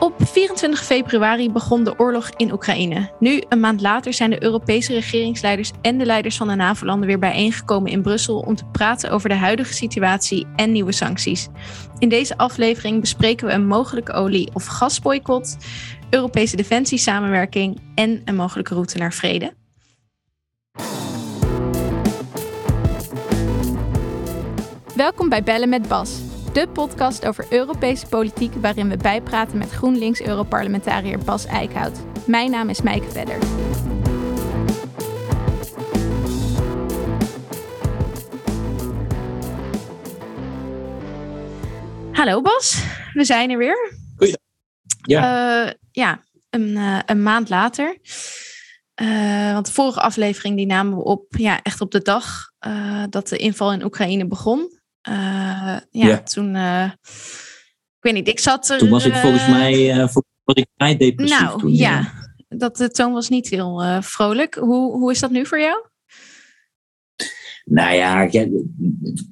Op 24 februari begon de oorlog in Oekraïne. Nu, een maand later, zijn de Europese regeringsleiders en de leiders van de NAVO-landen weer bijeengekomen in Brussel om te praten over de huidige situatie en nieuwe sancties. In deze aflevering bespreken we een mogelijke olie- of gasboycott, Europese defensiesamenwerking en een mogelijke route naar vrede. Welkom bij Bellen met Bas de podcast over Europese politiek waarin we bijpraten met GroenLinks-Europarlementariër Bas Eickhout. Mijn naam is Mijke Vedder. Hallo Bas, we zijn er weer. Goeie. Ja. Uh, ja, een, uh, een, maand later. Uh, want de vorige aflevering die namen we op, ja, echt op de dag dat de inval in Oekraïne begon. Uh, ja, toen. Uh, ik weet niet, ik zat er. Toen was ik volgens mij, uh, ik vrij depressief. Nou toen, ja, dat, de toon was niet heel vrolijk. Hoe, hoe is dat nu voor jou? Nou ja,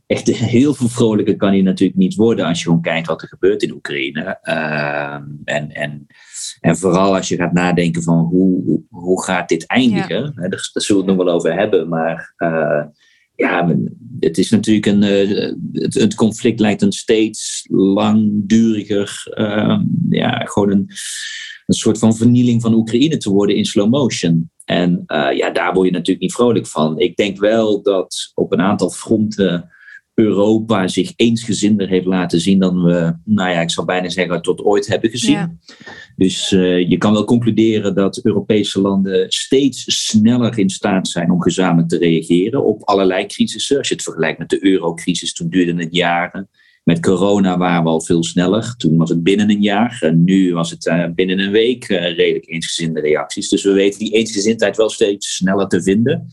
echt heel veel vrolijker kan je natuurlijk niet worden als je gewoon kijkt wat er gebeurt in Oekraïne. Ehm, en, en, en vooral als je gaat nadenken van hoe, hoe gaat dit eindigen. Ja. Daar, daar zullen we het nog wel over hebben, maar ja, het is natuurlijk een. Uh, het, conflict lijkt een steeds langduriger. Uh, ja, gewoon een, een soort van vernieling van Oekraïne te worden in slow motion. En uh, ja, daar word je natuurlijk niet vrolijk van. Ik denk wel dat op een aantal fronten Europa zich eensgezinder heeft laten zien dan we, nou ja, ik zou bijna zeggen, tot ooit hebben gezien. Ja. Dus uh, je kan wel concluderen dat Europese landen steeds sneller in staat zijn om gezamenlijk te reageren op allerlei crisissen. Als je het vergelijkt met de eurocrisis, toen duurde het jaren. Met corona waren we al veel sneller. Toen was het binnen een jaar. En nu was het uh, binnen een week uh, redelijk eensgezinde reacties. Dus we weten die eensgezindheid wel steeds sneller te vinden.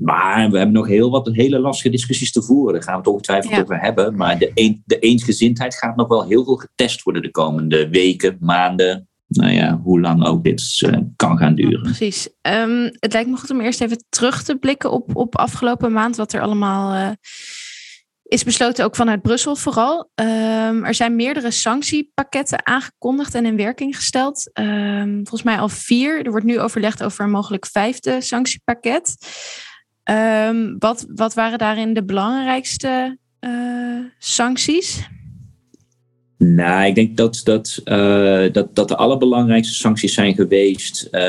Maar we hebben nog heel wat hele lastige discussies te voeren. Daar gaan we het ongetwijfeld ja. over hebben. Maar de, een, de eensgezindheid gaat nog wel heel veel getest worden de komende weken, maanden. Nou ja, hoe lang ook dit uh, kan gaan duren. Precies. Um, het lijkt me goed om eerst even terug te blikken op, op afgelopen maand. Wat er allemaal uh, is besloten, ook vanuit Brussel vooral. Um, er zijn meerdere sanctiepakketten aangekondigd en in werking gesteld. Um, volgens mij al vier. Er wordt nu overlegd over een mogelijk vijfde sanctiepakket. Um, wat, wat waren daarin de belangrijkste uh, sancties? Nou, ik denk dat, dat, uh, dat, dat de allerbelangrijkste sancties zijn geweest. Uh,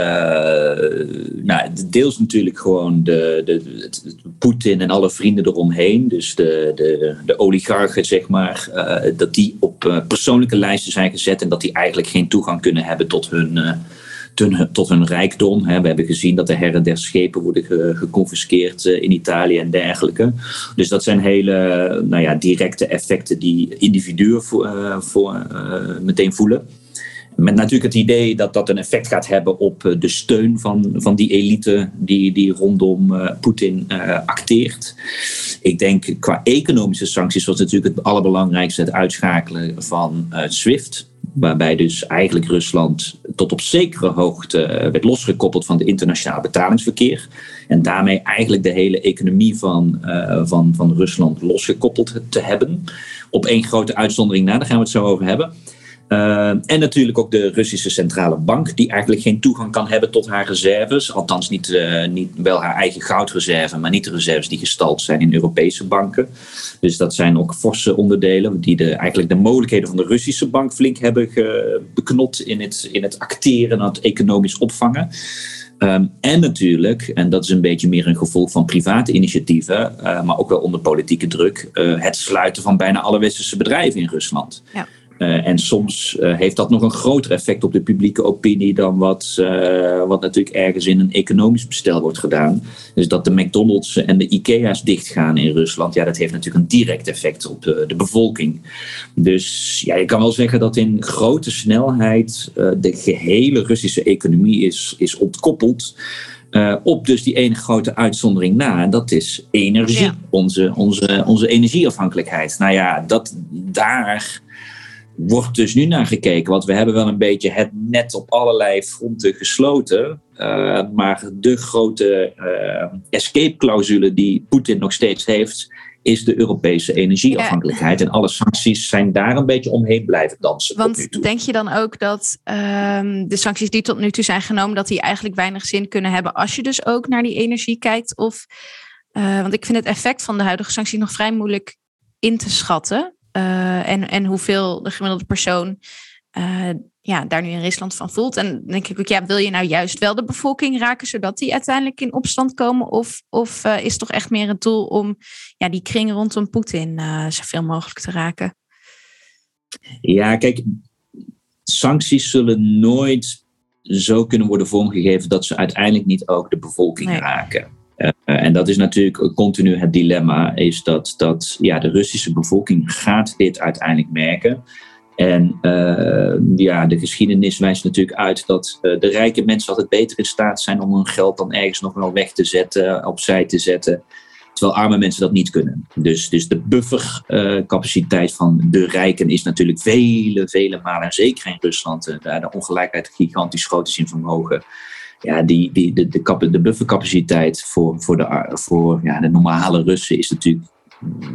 nou, deels natuurlijk gewoon de, de, Poetin en alle vrienden eromheen. Dus de, de, de oligarchen, zeg maar. Dat die op persoonlijke lijsten zijn gezet en dat die eigenlijk geen toegang kunnen hebben tot hun tot hun rijkdom. We hebben gezien dat er her en der schepen worden geconfiskeerd eh, in Italië en dergelijke. Dus dat zijn hele nou ja, directe effecten die individuen uh, voor, uh, meteen voelen. Met natuurlijk het idee dat dat een effect gaat hebben op de steun van, van die elite die, die rondom Poetin acteert. Ik denk qua economische sancties was natuurlijk het allerbelangrijkste het uitschakelen van SWIFT waarbij dus eigenlijk Rusland tot op zekere hoogte eh, werd losgekoppeld van het internationaal betalingsverkeer. En daarmee eigenlijk de hele economie van, uh, van, van Rusland losgekoppeld te hebben. Op één grote uitzondering na, daar gaan we het zo over hebben. Uh, en natuurlijk ook de Russische centrale bank, die eigenlijk geen toegang kan hebben tot haar reserves. Althans, niet, uh, niet wel haar eigen goudreserve, maar niet de reserves die gestald zijn in Europese banken. Dus dat zijn ook forse onderdelen die de, eigenlijk de mogelijkheden van de Russische bank flink hebben beknot in het, in het acteren en het economisch opvangen. Um, en natuurlijk, en dat is een beetje meer een gevolg van private initiatieven, uh, maar ook wel onder politieke druk, het sluiten van bijna alle westerse bedrijven in Rusland. Ja. Uh, en soms uh, heeft dat nog een groter effect op de publieke opinie dan wat, uh, wat natuurlijk ergens in een economisch bestel wordt gedaan. Dus dat de McDonald's en de IKEA's dichtgaan in Rusland, ja, dat heeft natuurlijk een direct effect op de, de bevolking. Dus ja, je kan wel zeggen dat in grote snelheid de gehele Russische economie is, is ontkoppeld. Uh, op dus die ene grote uitzondering na. En dat is energie, ja. onze, onze, onze energieafhankelijkheid. Nou ja, dat, daar wordt dus nu naar gekeken. Want we hebben wel een beetje het net op allerlei fronten gesloten. Uh, maar de grote uh, escape-clausule die Poetin nog steeds heeft, is de Europese energieafhankelijkheid. En alle sancties zijn daar een beetje omheen blijven dansen. Want denk je dan ook dat ehm, de sancties die tot nu toe zijn genomen, dat die eigenlijk weinig zin kunnen hebben als je dus ook naar die energie kijkt? Of, uh, want ik vind het effect van de huidige sancties nog vrij moeilijk in te schatten. Uh, en, en hoeveel de gemiddelde persoon uh, ja, daar nu in Rusland van voelt. En denk ik ook, ja, wil je nou juist wel de bevolking raken, zodat die uiteindelijk in opstand komen? Of, of uh, is toch echt meer het doel om ja, die kring rondom Poetin zoveel mogelijk te raken? Ja, kijk, sancties zullen nooit zo kunnen worden vormgegeven dat ze uiteindelijk niet ook de bevolking nee. raken. Uh, en dat is natuurlijk continu het dilemma, is dat, dat ja, de Russische bevolking gaat dit uiteindelijk merken. En uh, ja, de geschiedenis wijst natuurlijk uit dat uh, de rijke mensen altijd beter in staat zijn om hun geld dan ergens nog wel weg te zetten, opzij te zetten. Terwijl arme mensen dat niet kunnen. Dus, dus de buffercapaciteit van de rijken is natuurlijk vele, vele malen, en zeker in Rusland, daar de ongelijkheid gigantisch groot is in vermogen. Ja, die, die, de, de, de buffercapaciteit voor, voor, de, voor ja, de normale Russen is natuurlijk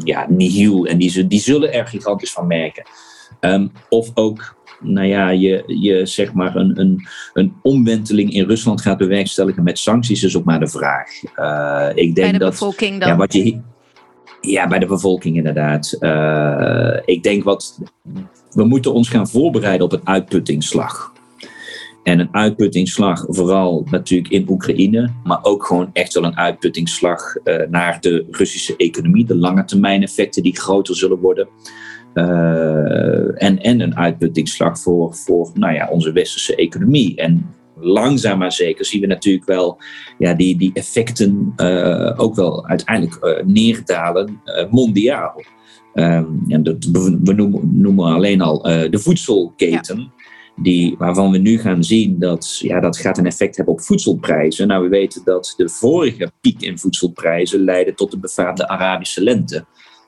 ja, nihil. En die, die zullen er gigantisch van merken. Um, of ook, nou ja, je, je zeg maar een, een, een omwenteling in Rusland gaat bewerkstelligen met sancties, is ook maar de vraag. Uh, ik denk bij de dat, bevolking dan? Ja, wat je, ja, bij de bevolking inderdaad. Uh, ik denk wat. We moeten ons gaan voorbereiden op een uitputtingsslag. En een uitputtingsslag, vooral natuurlijk in Oekraïne, maar ook gewoon echt wel een uitputtingsslag uh, naar de Russische economie, de lange termijn effecten die groter zullen worden. Uh, en, en een uitputtingsslag voor, voor nou ja, onze westerse economie. En langzaam maar zeker zien we natuurlijk wel ja, die, die effecten uh, ook wel uiteindelijk neerdalen mondiaal. Um, en dat, we noemen, noemen alleen al de voedselketen. Die, waarvan we nu gaan zien dat ja, dat gaat een effect hebben op voedselprijzen. Nou, we weten dat de vorige piek in voedselprijzen leidde tot de befaamde Arabische lente.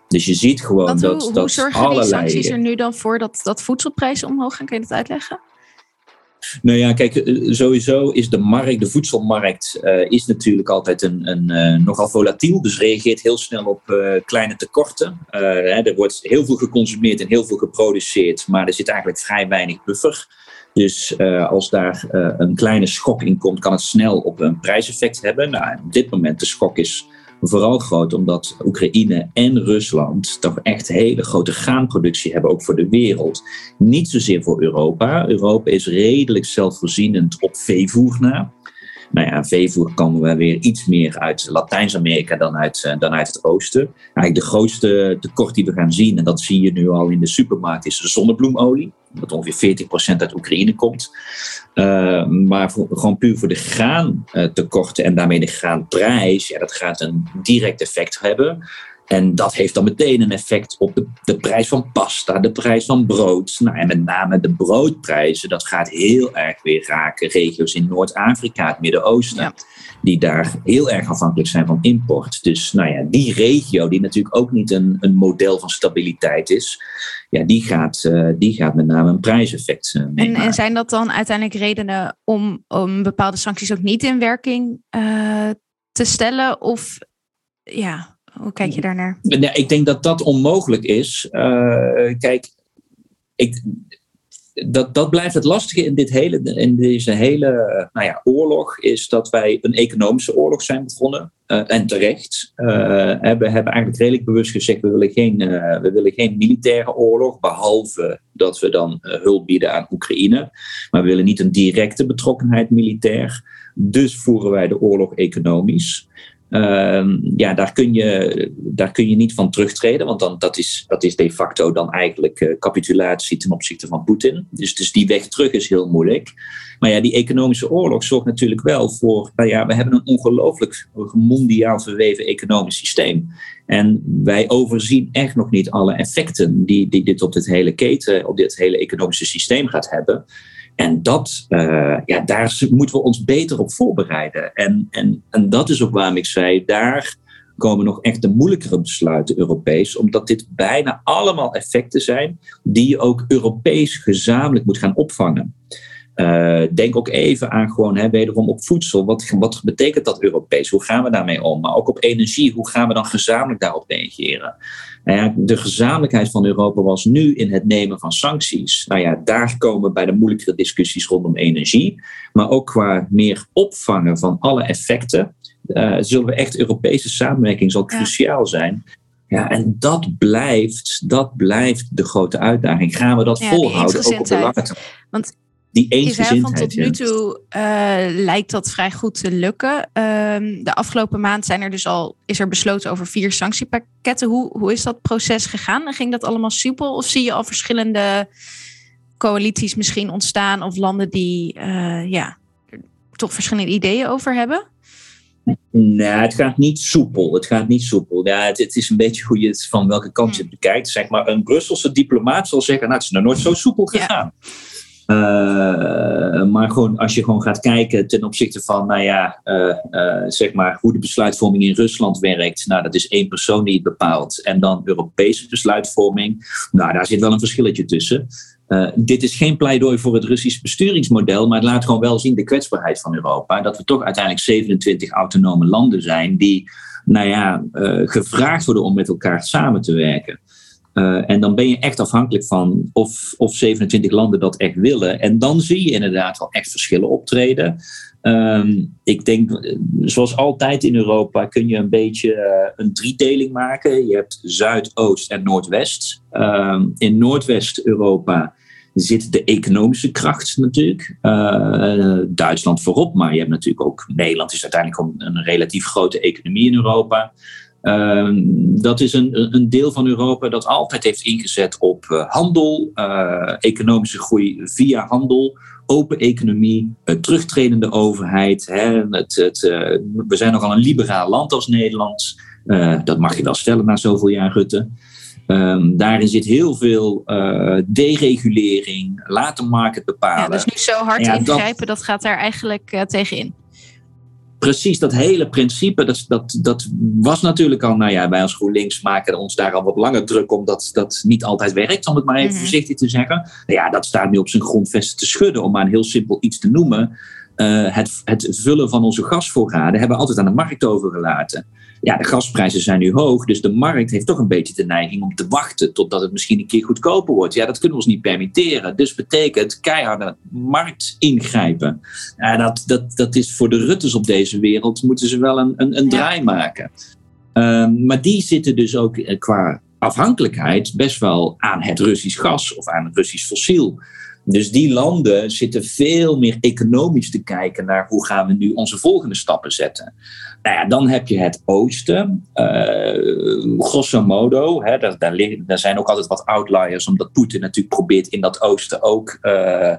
Dus je ziet gewoon Want dat, hoe, dat hoe zorgen allerlei... die sancties er nu dan voor dat, dat voedselprijzen omhoog gaan? Kun je dat uitleggen? Nou ja, kijk, sowieso is de markt, de voedselmarkt, uh, is natuurlijk altijd een, een uh, nogal volatiel. Dus reageert heel snel op kleine tekorten. Hè, er wordt heel veel geconsumeerd en heel veel geproduceerd, maar er zit eigenlijk vrij weinig buffer. Dus als daar een kleine schok in komt, kan het snel op een prijseffect hebben. Nou, op dit moment de schok is Vooral groot omdat Oekraïne en Rusland toch echt hele grote graanproductie hebben, ook voor de wereld. Niet zozeer voor Europa. Europa is redelijk zelfvoorzienend op veevoer na. Nou ja, veevoer komen we weer iets meer uit Latijns-Amerika dan uit, uh, dan uit het oosten. Eigenlijk de grootste tekort die we gaan zien, en dat zie je nu al in de supermarkt, is zonnebloemolie. Dat ongeveer 40% uit Oekraïne komt. Uh, maar gewoon puur voor de graantekorten en daarmee de graanprijs, ja, dat gaat een direct effect hebben. En dat heeft dan meteen een effect op de, de prijs van pasta, de prijs van brood. Nou, en met name de broodprijzen, dat gaat heel erg weer raken. Regio's in Noord-Afrika, het Midden-Oosten, ja. die daar heel erg afhankelijk zijn van import. Dus nou ja, die regio, die natuurlijk ook niet een, een model van stabiliteit is, ja, die, gaat, uh, die gaat met name een prijseffect uh, en, en zijn dat dan uiteindelijk redenen om, om bepaalde sancties ook niet in werking uh, te stellen? Of ja, hoe kijk je daarnaar? Nee, ik denk dat dat onmogelijk is. Uh, kijk, ik, dat, dat blijft het lastige in, dit hele, in deze hele nou ja, oorlog, is dat wij een economische oorlog zijn begonnen. Uh, en terecht. Uh, we hebben eigenlijk redelijk bewust gezegd, we willen geen, we willen geen militaire oorlog, behalve dat we dan hulp bieden aan Oekraïne. Maar we willen niet een directe betrokkenheid militair. Dus voeren wij de oorlog economisch. Uh, ja, daar kun, je, daar kun je niet van terugtreden, want dan, dat, is, dat is de facto dan eigenlijk uh, capitulatie ten opzichte van Poetin. Dus, dus die weg terug is heel moeilijk. Maar ja, die economische oorlog zorgt natuurlijk wel voor, nou ja, we hebben een ongelooflijk mondiaal verweven economisch systeem. En wij overzien echt nog niet alle effecten die, die dit op dit hele keten, op dit hele economische systeem gaat hebben. En dat, uh, ja, daar moeten we ons beter op voorbereiden. En, en, en dat is ook waarom ik zei, daar komen nog echt de moeilijkere besluiten Europees, omdat dit bijna allemaal effecten zijn die je ook Europees gezamenlijk moet gaan opvangen. Uh, denk ook even aan gewoon hè, wederom op voedsel. Wat, wat betekent dat Europees? Hoe gaan we daarmee om? Maar ook op energie. Hoe gaan we dan gezamenlijk daarop reageren? Nou ja, de gezamenlijkheid van Europa was nu in het nemen van sancties. Nou ja, daar komen we bij de moeilijkere discussies rondom energie. Maar ook qua meer opvangen van alle effecten. Uh, zullen we echt Europese samenwerking zal cruciaal zijn. Ja, en dat blijft, dat blijft de grote uitdaging. Gaan we dat volhouden, ook op de lange termijn? Want die eensgezindheid. Van tot nu toe uh, lijkt dat vrij goed te lukken. Uh, de afgelopen maand zijn er dus al, is er besloten over vier sanctiepakketten. Hoe, hoe is dat proces gegaan? En ging dat allemaal soepel? Of zie je al verschillende coalities misschien ontstaan? Of landen die uh, ja, toch verschillende ideeën over hebben? Nee, het gaat niet soepel. Het gaat niet soepel. Ja, het, het is een beetje hoe je het van welke kant je het bekijkt. Zeg maar, een Brusselse diplomaat zal zeggen, nou, het is nog nooit zo soepel gegaan. Uh, maar gewoon, als je gewoon gaat kijken ten opzichte van, nou ja, uh, uh, zeg maar hoe de besluitvorming in Rusland werkt. Nou, dat is één persoon die het bepaalt. En dan Europese besluitvorming. Nou, daar zit wel een verschilletje tussen. dit is geen pleidooi voor het Russisch besturingsmodel, maar het laat gewoon wel zien de kwetsbaarheid van Europa. Dat we toch uiteindelijk 27 autonome landen zijn die, nou ja, gevraagd worden om met elkaar samen te werken. Uh, en dan ben je echt afhankelijk van of, of 27 landen dat echt willen. En dan zie je inderdaad wel echt verschillen optreden. Um, ik denk, zoals altijd in Europa, kun je een beetje uh, een driedeling maken. Je hebt Zuidoost en Noordwest. Um, in Noordwest-Europa zit de economische kracht natuurlijk. Duitsland voorop, maar je hebt natuurlijk ook Nederland is uiteindelijk een relatief grote economie in Europa. Ehm, dat is een, een deel van Europa dat altijd heeft ingezet op uh, handel, uh, economische groei via handel, open economie, uh, terugtredende overheid. Hè, het, het, we zijn nogal een liberaal land als Nederland. dat mag je wel stellen na zoveel jaar Rutte. Um, daarin zit heel veel deregulering, laat de markt bepalen. Ja, dus nu zo hard ingrijpen, dat, dat gaat daar eigenlijk tegenin precies dat hele principe, dat, dat, dat was natuurlijk al, nou ja, wij als GroenLinks maken ons daar al wat langer druk om dat dat niet altijd werkt, om het maar even mhm. voorzichtig te zeggen. Nou ja, dat staat nu op zijn grondvesten te schudden, om maar een heel simpel iets te noemen. Uh, het, het vullen van onze gasvoorraden hebben we altijd aan de markt overgelaten ja, de gasprijzen zijn nu hoog, dus de markt heeft toch een beetje de neiging om te wachten totdat het misschien een keer goedkoper wordt. Ja, dat kunnen we ons niet permitteren. Dus betekent keiharde markt ingrijpen. Ja, dat, dat, dat is voor de Ruttes op deze wereld, moeten ze wel een, een, een draai maken. Um, maar die zitten dus ook eh, qua afhankelijkheid best wel aan het Russisch gas of aan het Russisch fossiel. Dus die landen zitten veel meer economisch te kijken naar hoe gaan we nu onze volgende stappen zetten. Nou ja, dan heb je het oosten. Uh, grosso modo, hè, daar, daar, daar, zijn ook altijd wat outliers, omdat Poetin natuurlijk probeert in dat oosten ook uh,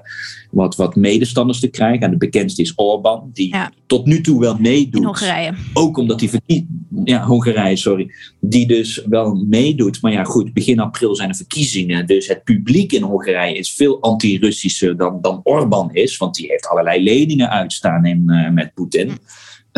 wat, wat medestanders te krijgen. En de bekendste is Orbán, die tot nu toe wel meedoet. In Hongarije. Ook omdat hij ja, Hongarije, sorry. Die dus wel meedoet. Maar ja, goed, begin april zijn er verkiezingen. Dus het publiek in Hongarije is veel anti-Russischer dan, dan Orbán is. Want die heeft allerlei leningen uitstaan in, uh, met Poetin. Hm.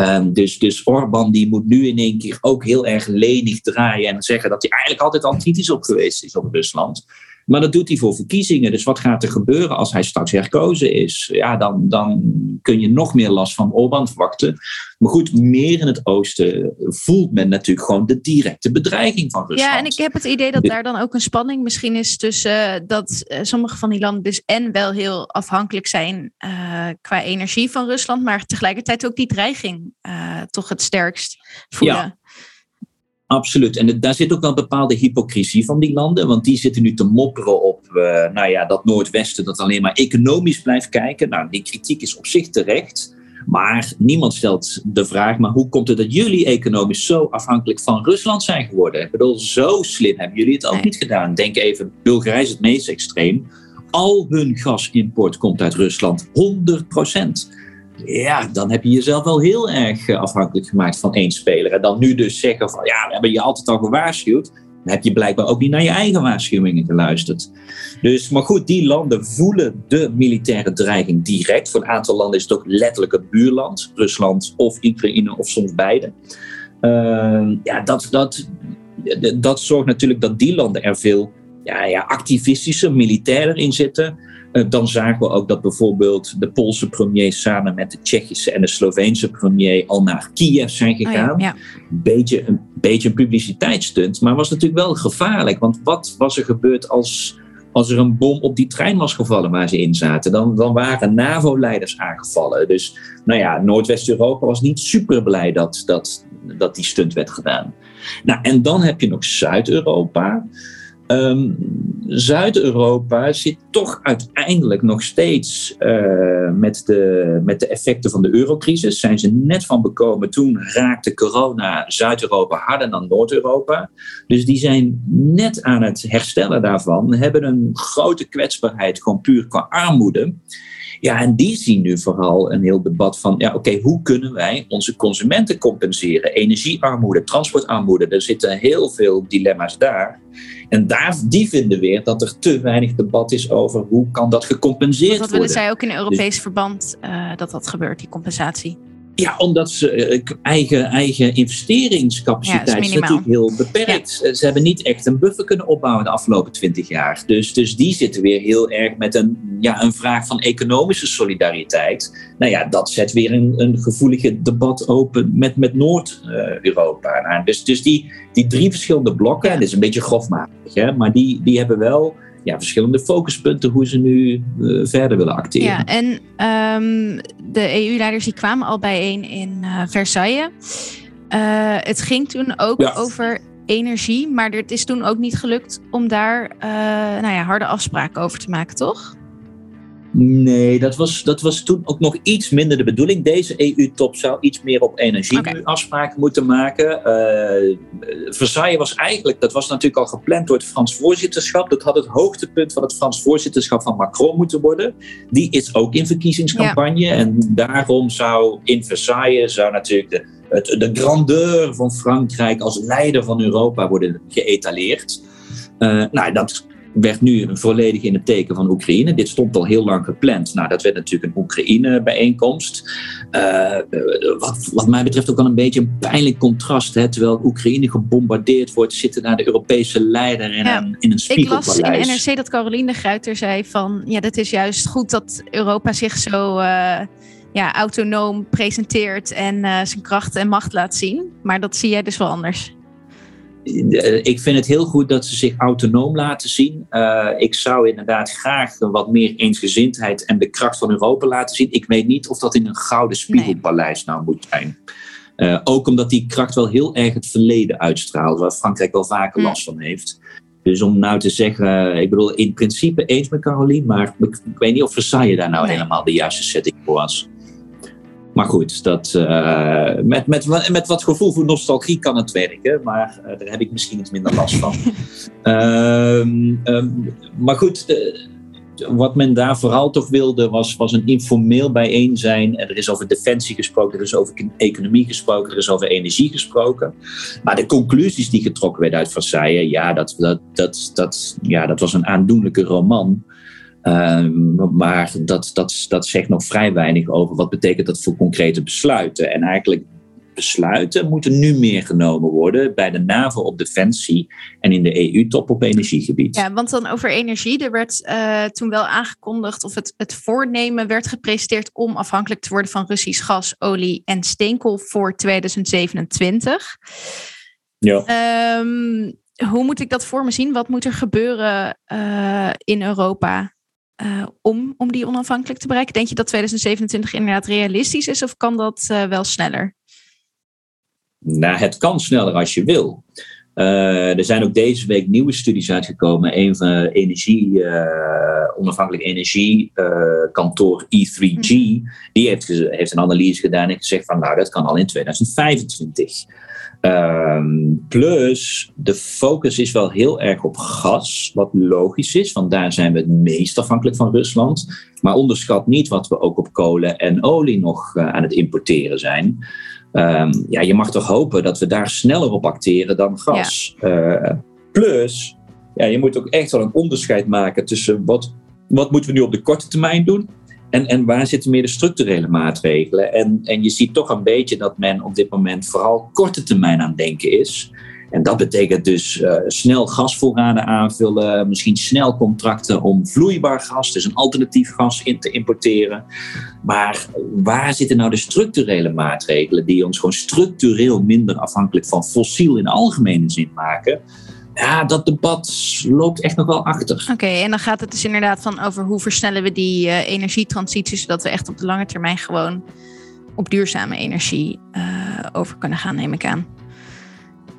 Um, dus, dus Orbán die moet nu in één keer ook heel erg lenig draaien en zeggen dat hij eigenlijk altijd al kritisch op geweest is op Rusland. Maar dat doet hij voor verkiezingen. Dus wat gaat er gebeuren als hij straks herkozen is? Ja, dan, dan kun je nog meer last van Orbán verwachten. Maar goed, meer in het oosten voelt men natuurlijk gewoon de directe bedreiging van Rusland. Ja, en ik heb het idee dat daar dan ook een spanning misschien is tussen uh, dat uh, sommige van die landen dus en wel heel afhankelijk zijn uh, qua energie van Rusland, maar tegelijkertijd ook die dreiging toch het sterkst voelen. Ja. Absoluut. En daar zit ook wel een bepaalde hypocrisie van die landen. Want die zitten nu te mopperen op uh, nou ja, dat Noordwesten dat alleen maar economisch blijft kijken. Nou, die kritiek is op zich terecht. Maar niemand stelt de vraag, maar hoe komt het dat jullie economisch zo afhankelijk van Rusland zijn geworden? Ik bedoel, zo slim hebben jullie het ook niet gedaan. Denk even, Bulgarije is het meest extreem. Al hun gasimport komt uit Rusland, 100 procent ja, dan heb je jezelf wel heel erg eh, afhankelijk gemaakt van één speler. En dan nu dus zeggen van ja, we hebben je altijd al gewaarschuwd. Dan heb je blijkbaar ook niet naar je eigen waarschuwingen geluisterd. Dus, maar goed, die landen voelen de militaire dreiging direct. Voor een aantal landen is het ook letterlijk een buurland. Rusland of Oekraïne of soms beide. Uh, ja, dat, dat, dat zorgt natuurlijk dat die landen er veel ja, ja, activistische, militairer in zitten. Eh, dan zagen we ook dat bijvoorbeeld de Poolse premier samen met de Tsjechische en de Sloveense premier al naar Kiev zijn gegaan. Oh ja, Beetje, een beetje een publiciteitsstunt, maar was natuurlijk wel gevaarlijk. Want wat was er gebeurd als, als er een bom op die trein was gevallen waar ze in zaten? Dan, dan waren NAVO-leiders aangevallen. Dus nou ja, Noordwest-Europa was niet super blij dat, dat, dat die stunt werd gedaan. Nou, en dan heb je nog Zuid-Europa. Um, Zuid-Europa zit toch uiteindelijk nog steeds uh, met, de, met de effecten van de eurocrisis. Zijn ze net van bekomen. Toen raakte corona Zuid-Europa harder dan Noord-Europa. Dus die zijn net aan het herstellen daarvan. Hebben een grote kwetsbaarheid, gewoon puur qua armoede. Ja, en die zien nu vooral een heel debat van, ja, oké, hoe kunnen wij onze consumenten compenseren? Energiearmoede, transportarmoede, er zitten heel veel dilemma's daar. En daar, die vinden weer dat er te weinig debat is over hoe kan dat gecompenseerd worden. Dat willen zij ook in Europees dus, verband uh, dat dat gebeurt, die compensatie. Ja, omdat ze eh, eigen, eigen investeringscapaciteit is natuurlijk heel beperkt. Ja. Ze hebben niet echt een buffer kunnen opbouwen de afgelopen twintig jaar. Dus, dus die zitten weer heel erg met een, ja, een vraag van economische solidariteit. Nou ja, dat zet weer een, een gevoelige debat open met, met Noord-Europa. Nou, dus dus die, die drie verschillende blokken, ja. dat is een beetje grofmatig, hè, maar die, die hebben wel ja, verschillende focuspunten hoe ze nu uh, verder willen acteren. Ja, en um, de EU-leiders die kwamen al bijeen in uh, Versailles. Uh, het ging toen ook ja. over energie, maar het is toen ook niet gelukt om daar nou ja, harde afspraken over te maken, toch? Nee, dat was, dat was toen ook nog iets minder de bedoeling. Deze EU-top zou iets meer op energie okay. afspraken moeten maken. Uh, Versailles was eigenlijk, dat was natuurlijk al gepland door het Frans voorzitterschap. Dat had het hoogtepunt van het Frans voorzitterschap van Macron moeten worden. Die is ook in verkiezingscampagne. Ja. En daarom zou in Versailles zou natuurlijk de, het, de grandeur van Frankrijk als leider van Europa worden geëtaleerd. Uh, nou, dat werd nu volledig in het teken van Oekraïne. Dit stond al heel lang gepland. Nou, dat werd natuurlijk een Oekraïne-bijeenkomst. Uh, wat, wat mij betreft ook wel een beetje een pijnlijk contrast. Hè? Terwijl Oekraïne gebombardeerd wordt, zitten daar de Europese leider in, ja, een, in een spiegelpaleis. Ik las in NRC dat Caroline de Gruiter zei van... ja, dat is juist goed dat Europa zich zo... Uh, ja, autonoom presenteert en uh, zijn kracht en macht laat zien. Maar dat zie jij dus wel anders. Eh, ik vind het heel goed dat ze zich autonoom laten zien. Uh, ik zou inderdaad graag wat meer eensgezindheid en de kracht van Europa laten zien. Ik weet niet of dat in een gouden spiegelpaleis nou moet zijn. Uh, ook omdat die kracht wel heel erg het verleden uitstraalt, waar Frankrijk wel vaker last van heeft. Dus om nou te zeggen, ik bedoel, in principe eens met Caroline, maar ik, ik weet niet of Versailles daar nou nee. helemaal de juiste setting voor was. Maar goed, dat, uh, met, met, met wat gevoel voor nostalgie kan het werken, maar uh, daar heb ik misschien iets minder last van. um, um, maar goed, de, wat men daar vooral toch wilde was, was een informeel bijeen zijn. Er is over defensie gesproken, er is over economie gesproken, er is over energie gesproken. Maar de conclusies die getrokken werden uit Versailles, ja, dat, dat, dat, dat, ja, dat was een aandoenlijke roman. Um, maar dat, dat, dat zegt nog vrij weinig over wat betekent dat voor concrete besluiten. En eigenlijk besluiten moeten nu meer genomen worden bij de NAVO op defensie en in de EU-top op energiegebied. Ja, want dan over energie. Er werd uh, toen wel aangekondigd of het, het voornemen werd gepresenteerd om afhankelijk te worden van Russisch gas, olie en steenkool voor 2027. Ja. Um, hoe moet ik dat voor me zien? Wat moet er gebeuren uh, in Europa uh, om, om die onafhankelijk te bereiken? Denk je dat 2027 inderdaad realistisch is of kan dat uh, wel sneller? Nou, het kan sneller als je wil. Uh, er zijn ook deze week nieuwe studies uitgekomen. Een van energie, onafhankelijk energiekantoor E3G, mm. die heeft, heeft een analyse gedaan en gezegd van nou, dat kan al in 2025. Um, plus, de focus is wel heel erg op gas, wat logisch is, want daar zijn we het meest afhankelijk van Rusland. Maar onderschat niet wat we ook op kolen en olie nog uh, aan het importeren zijn. Um, ja, je mag toch hopen dat we daar sneller op acteren dan gas. Ja. Uh, plus, ja, je moet ook echt wel een onderscheid maken tussen wat, wat moeten we nu op de korte termijn doen en, en waar zitten meer de structurele maatregelen? En, en je ziet toch een beetje dat men op dit moment vooral korte termijn aan het denken is. En dat betekent dus uh, snel gasvoorraden aanvullen, misschien snel contracten om vloeibaar gas, dus een alternatief gas in te importeren. Maar waar zitten nou de structurele maatregelen die ons gewoon structureel minder afhankelijk van fossiel in algemene zin maken? Ja, dat debat loopt echt nog wel achter. Oké, en dan gaat het dus inderdaad van over hoe versnellen we die uh, energietransitie, zodat we echt op de lange termijn gewoon op duurzame energie uh, over kunnen gaan, neem ik aan.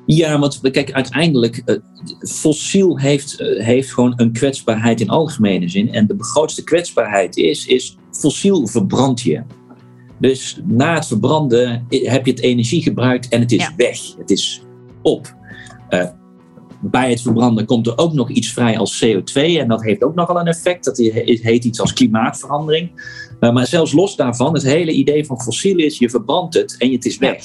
Ja, want kijk, uiteindelijk, uh, fossiel heeft, heeft gewoon een kwetsbaarheid in algemene zin. En de grootste kwetsbaarheid is, is fossiel verbrand je. Dus na het verbranden heb je het energie gebruikt en het is ja. weg. Het is op. Uh, bij het verbranden komt er ook nog iets vrij als CO2. En dat heeft ook nogal een effect. Dat heet iets als klimaatverandering. maar zelfs los daarvan, het hele idee van fossiel is: je verbrandt het en het is weg.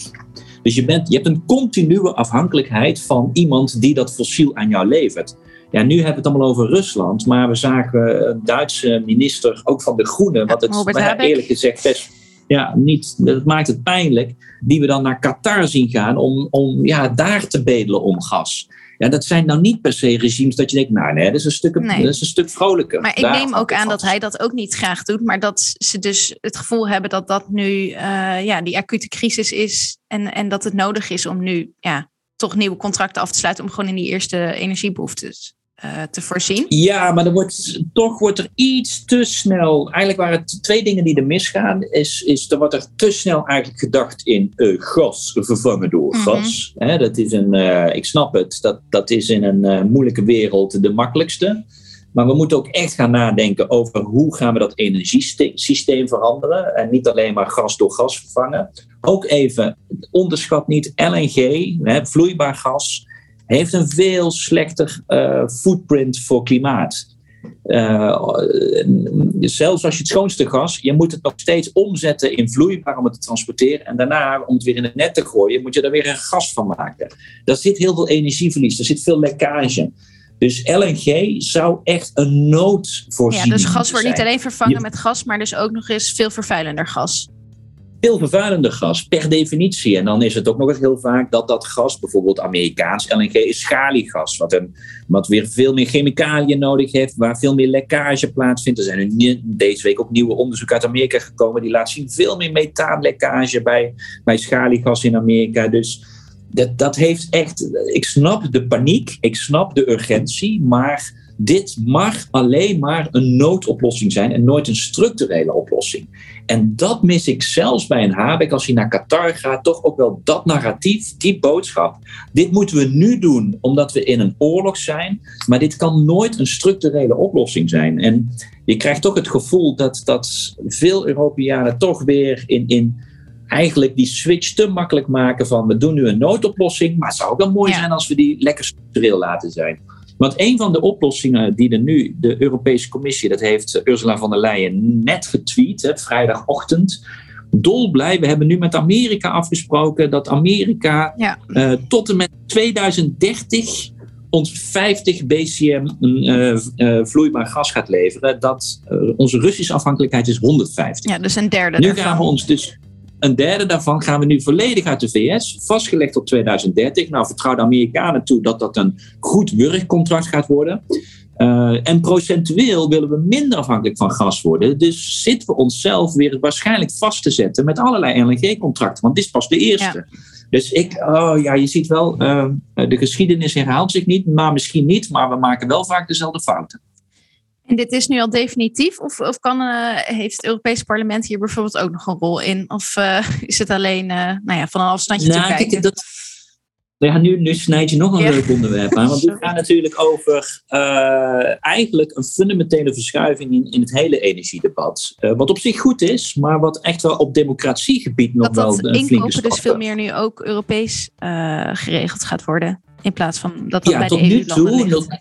Dus je, bent, je hebt een continue afhankelijkheid van iemand die dat fossiel aan jou levert. Ja, nu hebben we het allemaal over Rusland, maar we zagen een Duitse minister, ook van de Groenen, wat het ja, eerlijk gezegd best ja, niet, dat maakt het pijnlijk, die we dan naar Qatar zien gaan om, om ja, daar te bedelen om gas. Ja, dat zijn nou niet per se regimes dat je denkt, nou nee, dat is een stuk, nee. dat is een stuk vrolijker. Maar ik neem ook aan dat hij dat ook niet graag doet, maar dat ze dus het gevoel hebben dat dat nu uh, ja, die acute crisis is en, en dat het nodig is om nu ja, toch nieuwe contracten af te sluiten om gewoon in die eerste energiebehoeftes uh, te voorzien. Ja, maar wordt, toch wordt er iets te snel. Eigenlijk waren het twee dingen die er misgaan. Is, is er wordt er te snel eigenlijk gedacht in uh, gas vervangen door mm -hmm. gas. He, dat is een, uh, ik snap het, dat, dat is in een moeilijke wereld de makkelijkste. Maar we moeten ook echt gaan nadenken over hoe gaan we dat energiesysteem veranderen. En niet alleen maar gas door gas vervangen. Ook even, onderschat niet LNG, hè, vloeibaar gas heeft een veel slechter uh, footprint voor klimaat. Uh, zelfs als je het schoonste gas, je moet het nog steeds omzetten in vloeibaar om het te transporteren. En daarna, om het weer in het net te gooien, moet je er weer een gas van maken. Daar zit heel veel energieverlies, er zit veel lekkage. Dus LNG zou echt een noodvoorziening zijn. Ja, dus gas wordt niet alleen vervangen met gas, maar dus ook nog eens veel vervuilender gas veel vervuilender gas, per definitie. En dan is het ook nog eens heel vaak dat dat gas, bijvoorbeeld Amerikaans LNG, is schaliegas. Wat, een, wat weer veel meer chemicaliën nodig heeft, waar veel meer lekkage plaatsvindt. Er zijn nu deze week ook nieuwe onderzoeken uit Amerika gekomen die laten zien veel meer methaanlekkage bij, bij schaliegas in Amerika. Dus dat, dat heeft echt, ik snap de paniek, ik snap de urgentie, maar dit mag alleen maar een noodoplossing zijn en nooit een structurele oplossing. En dat mis ik zelfs bij een Habeck als hij naar Qatar gaat, toch ook wel dat narratief, die boodschap. Dit moeten we nu doen omdat we in een oorlog zijn, maar dit kan nooit een structurele oplossing zijn. En je krijgt toch het gevoel dat, dat veel Europeanen toch weer in, in eigenlijk die switch te makkelijk maken van we doen nu een noodoplossing, maar het zou ook wel mooi zijn als we die lekker structureel laten zijn. Want een van de oplossingen die er nu de Europese Commissie, dat heeft Ursula von der Leyen net getweet, hè, vrijdagochtend. Dolblij, we hebben nu met Amerika afgesproken dat Amerika ja. uh, tot en met 2030 ons 50 BCM uh, uh, vloeibaar gas gaat leveren. Dat onze Russische afhankelijkheid is 150. Ja, dus een derde. Nu daarvan. gaan we ons dus een derde daarvan gaan we nu volledig uit de VS, vastgelegd tot 2030. Nou, vertrouw de Amerikanen toe dat dat een goed werkcontract gaat worden. Uh, en procentueel willen we minder afhankelijk van gas worden. Dus zitten we onszelf weer waarschijnlijk vast te zetten met allerlei LNG-contracten. Want dit is pas de eerste. Ja. Dus ik, oh ja, je ziet wel, uh, de geschiedenis herhaalt zich niet, maar misschien niet, maar we maken wel vaak dezelfde fouten. En dit is nu al definitief? Of, of kan, uh, heeft het Europese parlement hier bijvoorbeeld ook nog een rol in? Of uh, is het alleen uh, nou ja, van een afstandje nou, te kijken? Kijk, dat, ja, nu, nu snijd je nog een ja. leuk onderwerp aan. Want dit gaat natuurlijk over eigenlijk een fundamentele verschuiving in, in het hele energiedebat. wat op zich goed is, maar wat echt wel op democratiegebied nog dat wel een flinke stap dus veel meer nu ook Europees geregeld gaat worden. In plaats van dat dat ja, bij tot de nu EU-landen toe,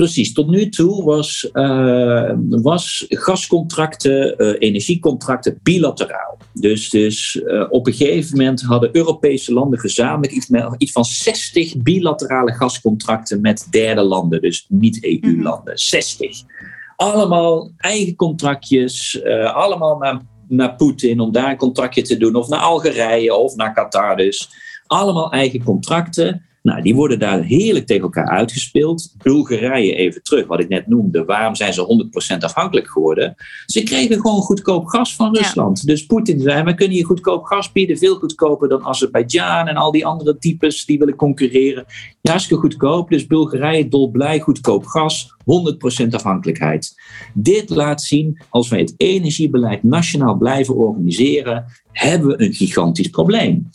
Precies, tot nu toe was, uh, was gascontracten, uh, energiecontracten bilateraal. Dus, dus uh, op een gegeven moment hadden Europese landen gezamenlijk iets, met, iets van 60 bilaterale gascontracten met derde landen, dus niet-EU-landen. -hmm. 60. Allemaal eigen contractjes, allemaal naar, naar Poetin om daar een contractje te doen, of naar Algerije of naar Qatar dus. Allemaal eigen contracten. Nou, die worden daar heerlijk tegen elkaar uitgespeeld. Bulgarije even terug, wat ik net noemde. Waarom zijn ze 100% afhankelijk geworden? Ze kregen gewoon goedkoop gas van Rusland. Dus Poetin zei, we kunnen je goedkoop gas bieden. Veel goedkoper dan Azerbeidzjan en al die andere types die willen concurreren. Ja, hartstikke goedkoop. Dus Bulgarije dolblij, goedkoop gas. 100% afhankelijkheid. Dit laat zien, als wij het energiebeleid nationaal blijven organiseren, hebben we een gigantisch probleem.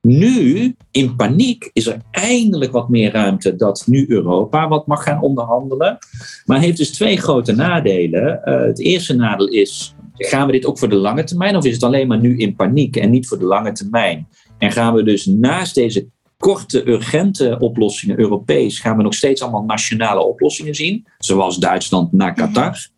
Nu, in paniek, is er eindelijk wat meer ruimte dat nu Europa wat mag gaan onderhandelen. Maar heeft dus twee grote nadelen. Uh, het eerste nadeel is, gaan we dit ook voor de lange termijn of is het alleen maar nu in paniek en niet voor de lange termijn? En gaan we dus naast deze korte, urgente oplossingen, Europees, gaan we nog steeds allemaal nationale oplossingen zien, zoals Duitsland naar Qatar.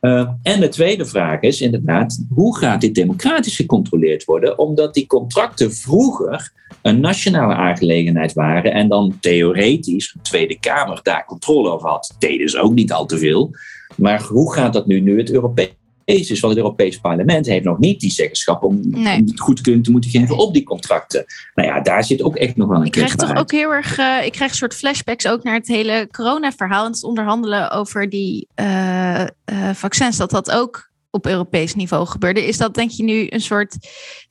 Uh, en de tweede vraag is inderdaad, hoe gaat dit democratisch gecontroleerd worden? Omdat die contracten vroeger een nationale aangelegenheid waren en dan theoretisch de Tweede Kamer daar controle over had. Deden ze ook niet al te veel. Maar hoe gaat dat nu, nu het Europees is. Want het Europees Parlement heeft nog niet die zeggenschap om, nee. om goedkeuring te moeten geven op die contracten. Nou ja, daar zit ook echt nog wel een Ik krijg toch ook heel erg, uh, ik krijg een soort flashbacks ook naar het hele corona-verhaal en het onderhandelen over die uh, uh, vaccins. Dat dat ook op Europees niveau gebeurde. Is dat denk je nu een soort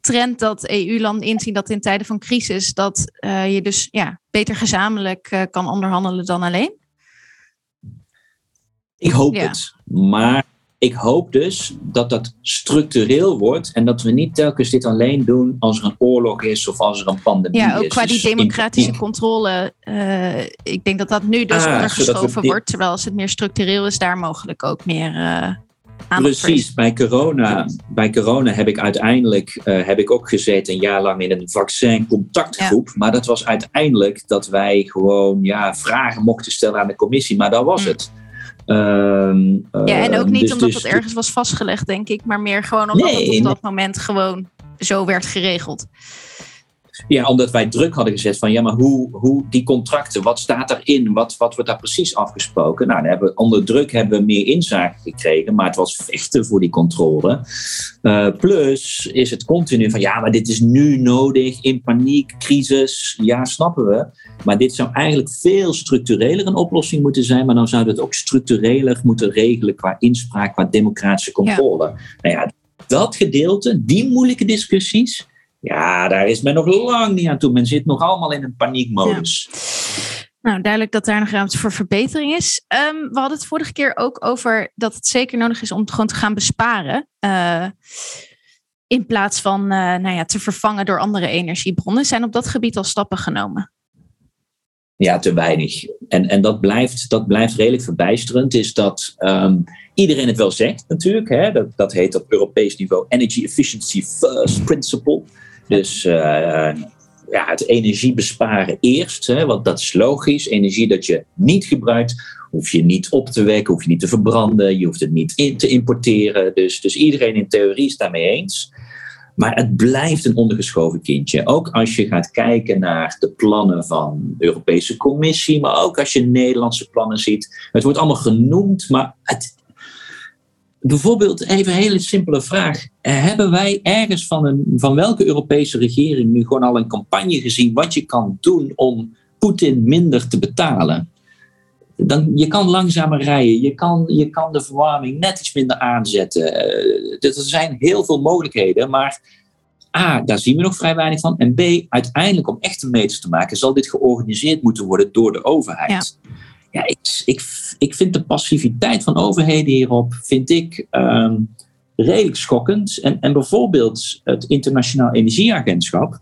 trend dat EU-landen inzien dat in tijden van crisis dat je dus ja, beter gezamenlijk kan onderhandelen dan alleen? Ik hoop het. Maar ik hoop dus dat dat structureel wordt en dat we niet telkens dit alleen doen als er een oorlog is of als er een pandemie is. Ja, ook qua die dus democratische controle. Uh, ik denk dat dat nu dus ah, ondergeschoven wordt, terwijl als het meer structureel is, daar mogelijk ook meer. Uh, Precies, bij corona, bij corona heb ik uiteindelijk uh, heb ik ook gezeten een jaar lang in een vaccin-contactgroep. Ja. Maar dat was uiteindelijk dat wij gewoon ja, vragen mochten stellen aan de commissie. Maar dat was mm. het. Ehm, ja, en ook ehm, niet dus, omdat dus, het ergens was vastgelegd, denk ik, maar meer gewoon omdat nee, het op dat moment gewoon zo werd geregeld. Ja, omdat wij druk hadden gezet van ja, maar hoe, hoe die contracten, wat staat erin? Wat, wat wordt daar precies afgesproken? Nou, dan hebben we, onder druk hebben we meer inzaken gekregen, maar het was vechten voor die controle. Uh, plus is het continu van ja, maar dit is nu nodig, in paniek, crisis. Ja, snappen we. Maar dit zou eigenlijk veel structureler een oplossing moeten zijn, maar dan zouden we het ook structureler moeten regelen qua inspraak, qua democratische controle. Ja. Nou ja, dat gedeelte, die moeilijke discussies, ja, daar is men nog lang niet aan toe. Men zit nog allemaal in een paniekmodus. Nou, duidelijk dat daar nog ruimte voor verbetering is. Um, we hadden het vorige keer ook over dat het zeker nodig is om gewoon te gaan besparen. Uh, in plaats van uh, nou ja, te vervangen door andere energiebronnen. Zijn op dat gebied al stappen genomen? Ja, te weinig. En, en dat, blijft, dat blijft redelijk verbijsterend. Is dat um, iedereen het wel zegt natuurlijk. Hè? Dat, dat heet op Europees niveau Energy Efficiency First Principle. Dus uh, ja, het energie besparen eerst, hè, want dat is logisch. Energie dat je niet gebruikt, hoef je niet op te wekken, hoef je niet te verbranden, je hoeft het niet in te importeren. Dus, dus iedereen in theorie is daarmee eens. Maar het blijft een ondergeschoven kindje. Ook als je gaat kijken naar de plannen van de Europese Commissie, maar ook als je Nederlandse plannen ziet. Het wordt allemaal genoemd, maar het, bijvoorbeeld even een hele simpele vraag. Hebben wij ergens van, een, van welke Europese regering nu gewoon al een campagne gezien wat je kan doen om Poetin minder te betalen? Dan, je kan langzamer rijden, je kan, je kan de verwarming net iets minder aanzetten. Uh, er zijn heel veel mogelijkheden, maar A, daar zien we nog vrij weinig van. En B, uiteindelijk om echte meters te maken, zal dit georganiseerd moeten worden door de overheid. Ja ja, ik, ik, ik vind de passiviteit van overheden hierop vind ik, um, redelijk schokkend. En, en bijvoorbeeld het Internationaal Energieagentschap,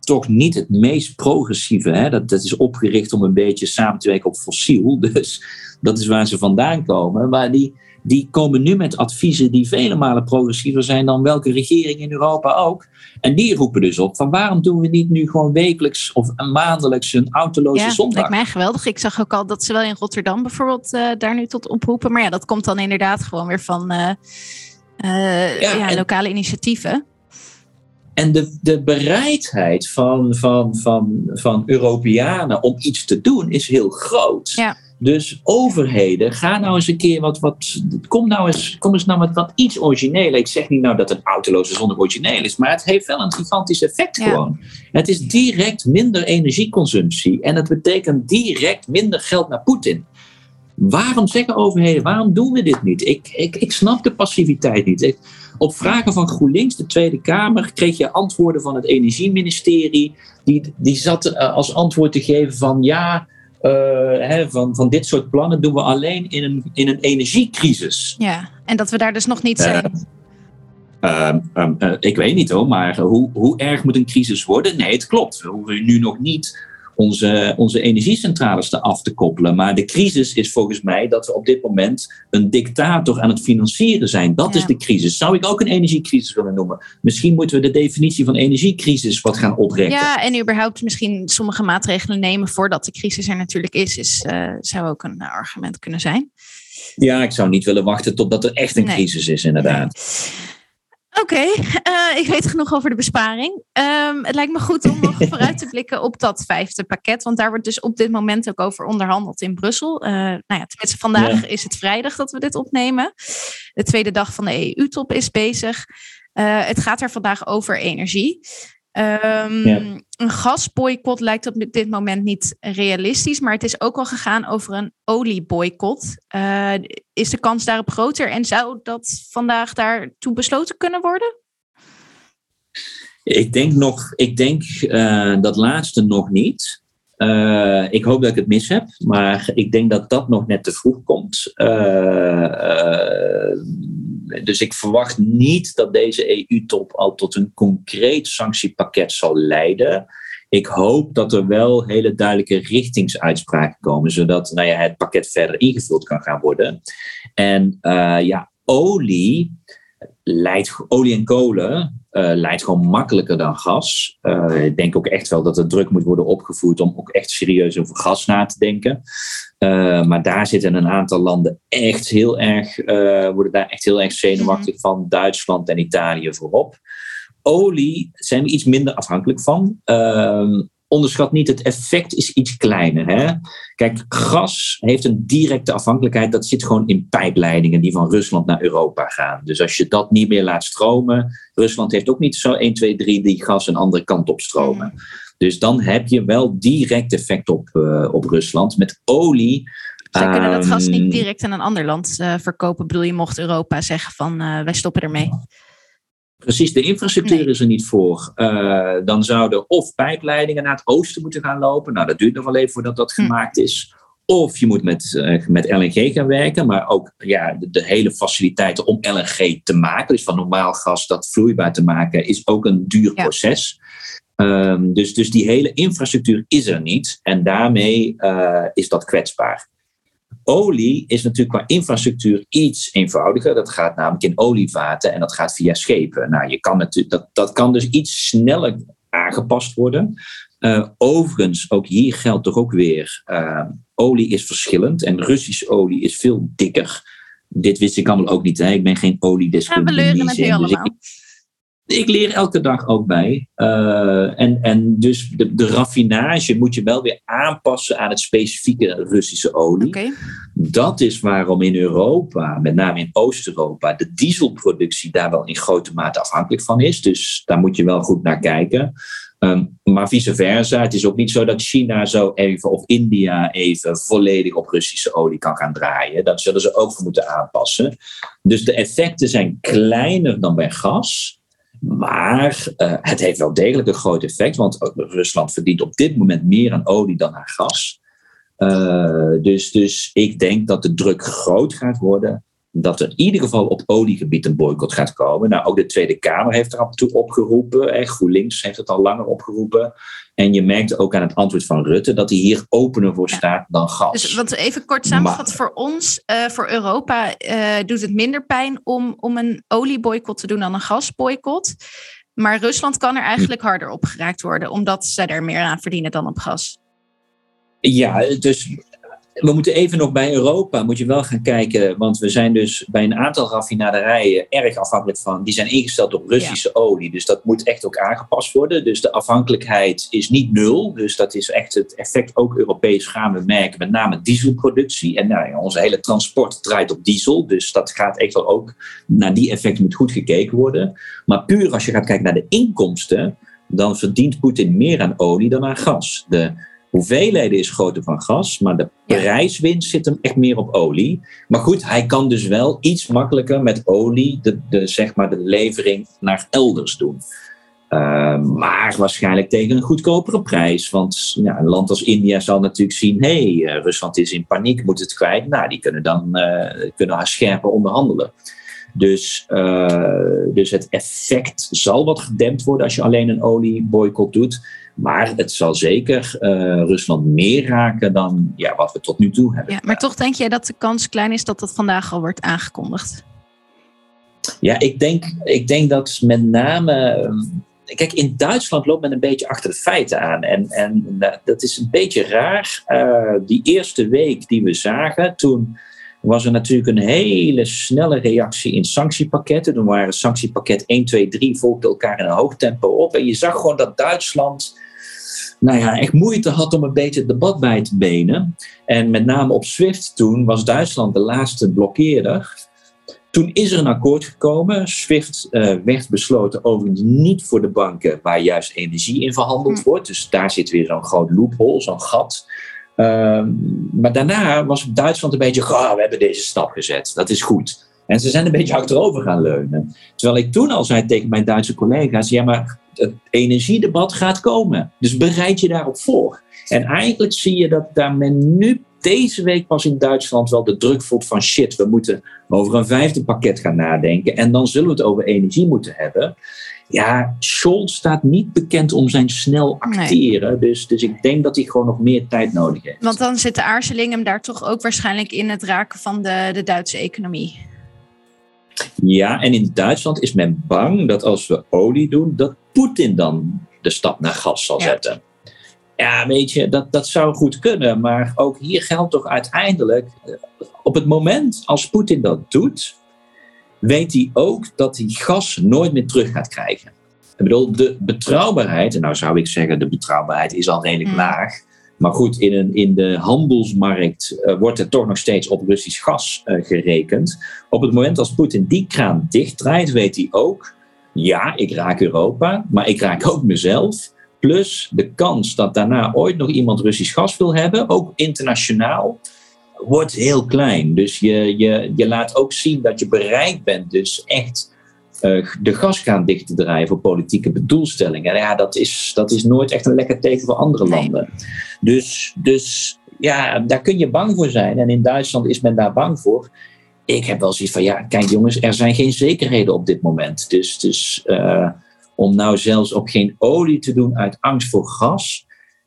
toch niet het meest progressieve. Hè? Dat, dat is opgericht om een beetje samen te werken op fossiel. Dus dat is waar ze vandaan komen. Maar die, die komen nu met adviezen die vele malen progressiever zijn dan welke regering in Europa ook. En die roepen dus op van waarom doen we niet nu gewoon wekelijks of maandelijks een autoloze ja, zondag? lijkt mij geweldig. Ik zag ook al dat ze wel in Rotterdam bijvoorbeeld uh, daar nu tot oproepen. Maar ja, dat komt dan inderdaad gewoon weer van uh, uh, ja, ja, lokale initiatieven. En de, de bereidheid van, van, van, van Europeanen om iets te doen is heel groot. Ja. Dus overheden, ga nou eens een keer wat. wat kom, nou eens, kom eens nou met wat iets origineel. Ik zeg niet nou dat een autoloze zonder origineel is, maar het heeft wel een gigantisch effect gewoon. Het is direct minder energieconsumptie en het betekent direct minder geld naar Poetin. Waarom zeggen overheden, waarom doen we dit niet? Ik, ik, ik snap de passiviteit niet. op vragen van GroenLinks, de Tweede Kamer, kreeg je antwoorden van het Energieministerie. Die, die zat eh, als antwoord te geven van ja, hè, van, van dit soort plannen doen we alleen in een, in een energiecrisis. Ja, en dat we daar dus nog niet zijn. Uh, ik weet niet hoor, maar hoe, hoe erg moet een crisis worden? Nee, het klopt. We hoeven nu nog niet onze, onze energiecentrales te af te koppelen. Maar de crisis is volgens mij dat we op dit moment een dictator aan het financieren zijn. Dat is de crisis. Zou ik ook een energiecrisis willen noemen? Misschien moeten we de definitie van energiecrisis wat gaan oprekken. Ja, en überhaupt misschien sommige maatregelen nemen voordat de crisis er natuurlijk is, is uh, zou ook een argument kunnen zijn. Ja, ik zou niet willen wachten totdat er echt een crisis is, inderdaad. Oké, eh, ik weet genoeg over de besparing. Ehm, het lijkt me goed om nog vooruit te blikken op dat vijfde pakket. Want daar wordt dus op dit moment ook over onderhandeld in Brussel. Uh, nou ja, tenminste, vandaag is het vrijdag dat we dit opnemen. De tweede dag van de EU-top is bezig. Uh, het gaat er vandaag over energie. Um, Een gasboycott lijkt op dit moment niet realistisch, maar het is ook al gegaan over een olieboycott. Uh, is de kans daarop groter en zou dat vandaag daartoe besloten kunnen worden? Ik denk, nog, ik denk uh, dat laatste nog niet. Uh, ik hoop dat ik het mis heb, maar ik denk dat dat nog net te vroeg komt. Dus ik verwacht niet dat deze EU-top al tot een concreet sanctiepakket zal leiden. Ik hoop dat er wel hele duidelijke richtingsuitspraken komen, zodat nou het pakket verder ingevuld kan gaan worden. En uh, ja, olie leidt, olie en kolen uh, leidt gewoon makkelijker dan gas. Uh, ik denk ook echt wel dat er druk moet worden opgevoerd om ook echt serieus over gas na te denken. Uh, maar daar zitten een aantal landen echt heel erg, worden daar echt heel erg zenuwachtig mhm. van. Duitsland en Italië voorop. Olie zijn we iets minder afhankelijk van. Onderschat niet, het effect is iets kleiner. Hè? Kijk, gas heeft een directe afhankelijkheid. Dat zit gewoon in pijpleidingen die van Rusland naar Europa gaan. Dus als je dat niet meer laat stromen. Rusland heeft ook niet zo 1, 2, 3 die gas een andere kant op stromen. Mm. Dus dan heb je wel direct effect op, uh, op Rusland. Met olie. Zij kunnen dat gas niet ehm, direct in een ander land uh, verkopen. Bedoel je, mocht Europa zeggen van uh, wij stoppen ermee? Precies, de infrastructuur is er niet voor. Uh, dan zouden of pijpleidingen naar het oosten moeten gaan lopen. Nou, dat duurt nog wel even voordat dat hm. gemaakt is. Of je moet met, uh, met LNG gaan werken, maar ook ja, de, de, hele faciliteiten om LNG te maken, dus van normaal gas dat vloeibaar te maken, is ook een duur ja. proces. Um, dus, dus die hele infrastructuur is er niet en daarmee uh, is dat kwetsbaar. Olie is natuurlijk qua infrastructuur iets eenvoudiger. Dat gaat namelijk in olievaten en dat gaat via schepen. Nou, je kan het, dat, dat kan dus iets sneller aangepast worden. Uh, overigens, ook hier geldt toch ook weer, uh, olie is verschillend en Russische olie is veel dikker. Dit wist ik allemaal ook niet. Hè? Ik ben geen oliedeskundige. Ja, we leuren het dus allemaal ik leer elke dag ook bij. Uh, en, en dus de, de raffinage moet je wel weer aanpassen aan het specifieke Russische olie. Okay. Dat is waarom in Europa, met name in Oost-Europa, de dieselproductie daar wel in grote mate afhankelijk van is. Dus daar moet je wel goed naar kijken. Um, maar vice versa. Het is ook niet zo dat China zo even of India even volledig op Russische olie kan gaan draaien. Dat zullen ze ook moeten aanpassen. Dus de effecten zijn kleiner dan bij gas. Maar uh, het heeft wel degelijk een groot effect, want Rusland verdient op dit moment meer aan olie dan aan gas. Uh, dus, dus ik denk dat de druk groot gaat worden dat er in ieder geval op oliegebied een boycott gaat komen. Nou, ook de Tweede Kamer heeft er af en toe opgeroepen. Eh, GroenLinks heeft het al langer opgeroepen. En je merkt ook aan het antwoord van Rutte dat hij hier opener voor staat dan gas. Dus wat even kort samenvat, voor ons, uh, voor Europa, uh, doet het minder pijn om, om een olieboycott te doen dan een gasboycott. Maar Rusland kan er eigenlijk harder op geraakt worden, omdat zij er meer aan verdienen dan op gas. Ja, dus we moeten even nog bij Europa, moet je wel gaan kijken, want we zijn dus bij een aantal raffinaderijen erg afhankelijk van, die zijn ingesteld op Russische olie, dus dat moet echt ook aangepast worden. Dus de afhankelijkheid is niet nul, dus dat is echt het effect ook Europees gaan we merken, met name dieselproductie. En nou, onze hele transport draait op diesel, dus dat gaat echt wel ook, naar die effecten moet goed gekeken worden. Maar puur als je gaat kijken naar de inkomsten, dan verdient Poetin meer aan olie dan aan gas. De hoeveelheden is groter van gas, maar de prijswinst zit hem echt meer op olie. Maar goed, hij kan dus wel iets makkelijker met olie de, de, zeg maar de levering naar elders doen. Uh, maar waarschijnlijk tegen een goedkopere prijs. Want ja, een land als India zal natuurlijk zien: hé, hey, uh, Rusland is in paniek, moet het kwijt. Nou, die kunnen dan uh, kunnen haar scherper onderhandelen. Dus, uh, dus het effect zal wat gedempt worden als je alleen een olieboycott doet. Maar het zal zeker uh, Rusland meer raken dan ja, wat we tot nu toe hebben. Ja, maar toch denk jij dat de kans klein is dat dat vandaag al wordt aangekondigd? Ja, ik denk, ik denk dat met name. Kijk, in Duitsland loopt men een beetje achter de feiten aan. En, en dat is een beetje raar. Uh, die eerste week die we zagen, toen was er natuurlijk een hele snelle reactie in sanctiepakketten. Toen waren sanctiepakket 1, 2, 3 volgden elkaar in een hoog tempo op. En je zag gewoon dat Duitsland nou ja, echt moeite had om een beetje het debat bij te benen. En met name op SWIFT toen was Duitsland de laatste blokkeerder. Toen is er een akkoord gekomen. SWIFT uh, werd besloten overigens niet voor de banken waar juist energie in verhandeld hm. wordt. Dus daar zit weer zo'n groot loophole, zo'n gat. Uh, maar daarna was Duitsland een beetje, oh, we hebben deze stap gezet, dat is goed. En ze zijn een beetje achterover gaan leunen. Terwijl ik toen al zei tegen mijn Duitse collega's, ja maar het energiedebat gaat komen. Dus bereid je daarop voor. En eigenlijk zie je dat daar men nu deze week pas in Duitsland wel de druk voelt van shit, we moeten over een vijfde pakket gaan nadenken. En dan zullen we het over energie moeten hebben. Ja, Scholz staat niet bekend om zijn snel acteren. Dus, dus ik denk dat hij gewoon nog meer tijd nodig heeft. Want dan zit de aarzeling hem daar toch ook waarschijnlijk in het raken van de, de Duitse economie. Ja, en in Duitsland is men bang dat als we olie doen, dat Poetin dan de stap naar gas zal zetten. Ja, weet je, dat, dat zou goed kunnen. Maar ook hier geldt toch uiteindelijk, eh, op het moment als Poetin dat doet, weet hij ook dat hij gas nooit meer terug gaat krijgen. Ik bedoel, de betrouwbaarheid, en nou zou ik zeggen, de betrouwbaarheid is al redelijk hmm. laag. Maar goed, in, een, in de handelsmarkt uh, wordt er toch nog steeds op Russisch gas uh, gerekend. Op het moment als Poetin die kraan dichtdraait, weet hij ook: ja, ik raak Europa, maar ik raak ook mezelf. Plus de kans dat daarna ooit nog iemand Russisch gas wil hebben, ook internationaal, wordt heel klein. Dus je, je, je laat ook zien dat je bereid bent, dus echt uh, de gaskraan dicht te draaien voor politieke bedoelstellingen. Ja, dat is, dat is nooit echt een lekker teken voor andere landen. Dus, dus ja, daar kun je bang voor zijn. En in Duitsland is men daar bang voor. Ik heb wel zoiets van, ja, kijk jongens, er zijn geen zekerheden op dit moment. Dus, dus uh, om nou zelfs op geen olie te doen uit angst voor gas,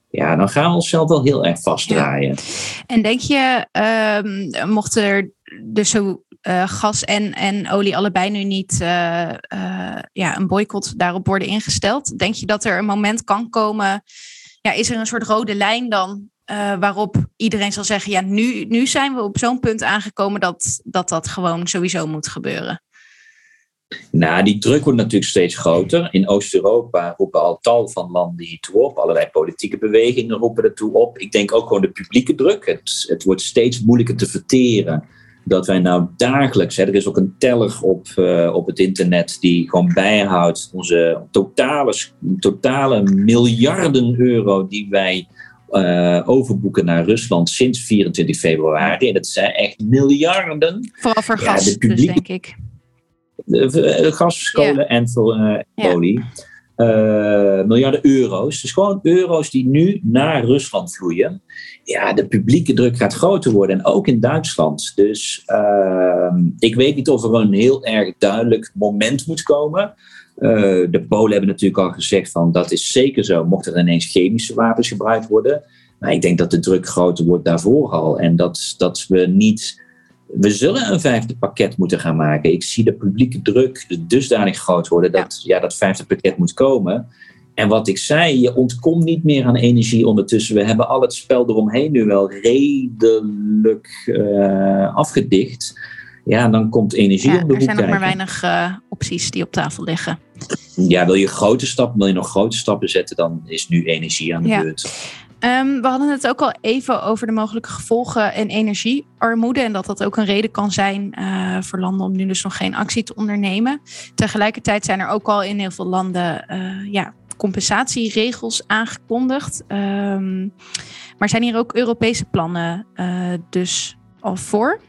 ja, dan gaan we onszelf wel heel erg vastdraaien. En denk je, um, mocht er dus zo uh, gas en, en olie allebei nu niet uh, uh, ja, een boycott daarop worden ingesteld, denk je dat er een moment kan komen? Ja, is er een soort rode lijn dan waarop iedereen zal zeggen: ja, nu, nu zijn we op zo'n punt aangekomen dat, dat dat gewoon sowieso moet gebeuren? Nou, die druk wordt natuurlijk steeds groter. In Oost-Europa roepen al tal van landen hiertoe op. Allerlei politieke bewegingen roepen ertoe op. Ik denk ook gewoon de publieke druk. Het, het wordt steeds moeilijker te verteren dat wij nou dagelijks, hè, er is ook een teller op, uh, op het internet die gewoon bijhoudt onze totale, totale miljarden euro die wij uh, overboeken naar Rusland sinds 24 februari. En dat zijn echt miljarden. Vooral voor gas, de dus, denk ik gas, kolen en voor uh, olie. Uh, miljarden euro's. Dus gewoon euro's die nu naar Rusland vloeien. Ja, de publieke druk gaat groter worden. En ook in Duitsland. Dus uh, ik weet niet of er een heel erg duidelijk moment moet komen. Uh, de Polen hebben natuurlijk al gezegd van dat is zeker zo. Mocht er ineens chemische wapens gebruikt worden. Maar ik denk dat de druk groter wordt daarvoor al. En dat, dat we niet we zullen een vijfde pakket moeten gaan maken. Ik zie de publieke druk dusdanig groot worden dat ja. dat vijfde pakket moet komen. En wat ik zei, je ontkomt niet meer aan energie ondertussen. We hebben al het spel eromheen nu wel redelijk uh, afgedicht. Ja, dan komt energie ja, om de hoek Er zijn nog maar weinig uh, opties die op tafel liggen. Ja, wil je grote stappen, wil je nog grote stappen zetten, dan is nu energie aan de Ja. beurt. Um, we hadden het ook al even over de mogelijke gevolgen en energiearmoede. En dat dat ook een reden kan zijn uh, voor landen om nu dus nog geen actie te ondernemen. Tegelijkertijd zijn er ook al in heel veel landen uh, ja, compensatieregels aangekondigd. Um, maar zijn hier ook Europese plannen uh, dus al voor?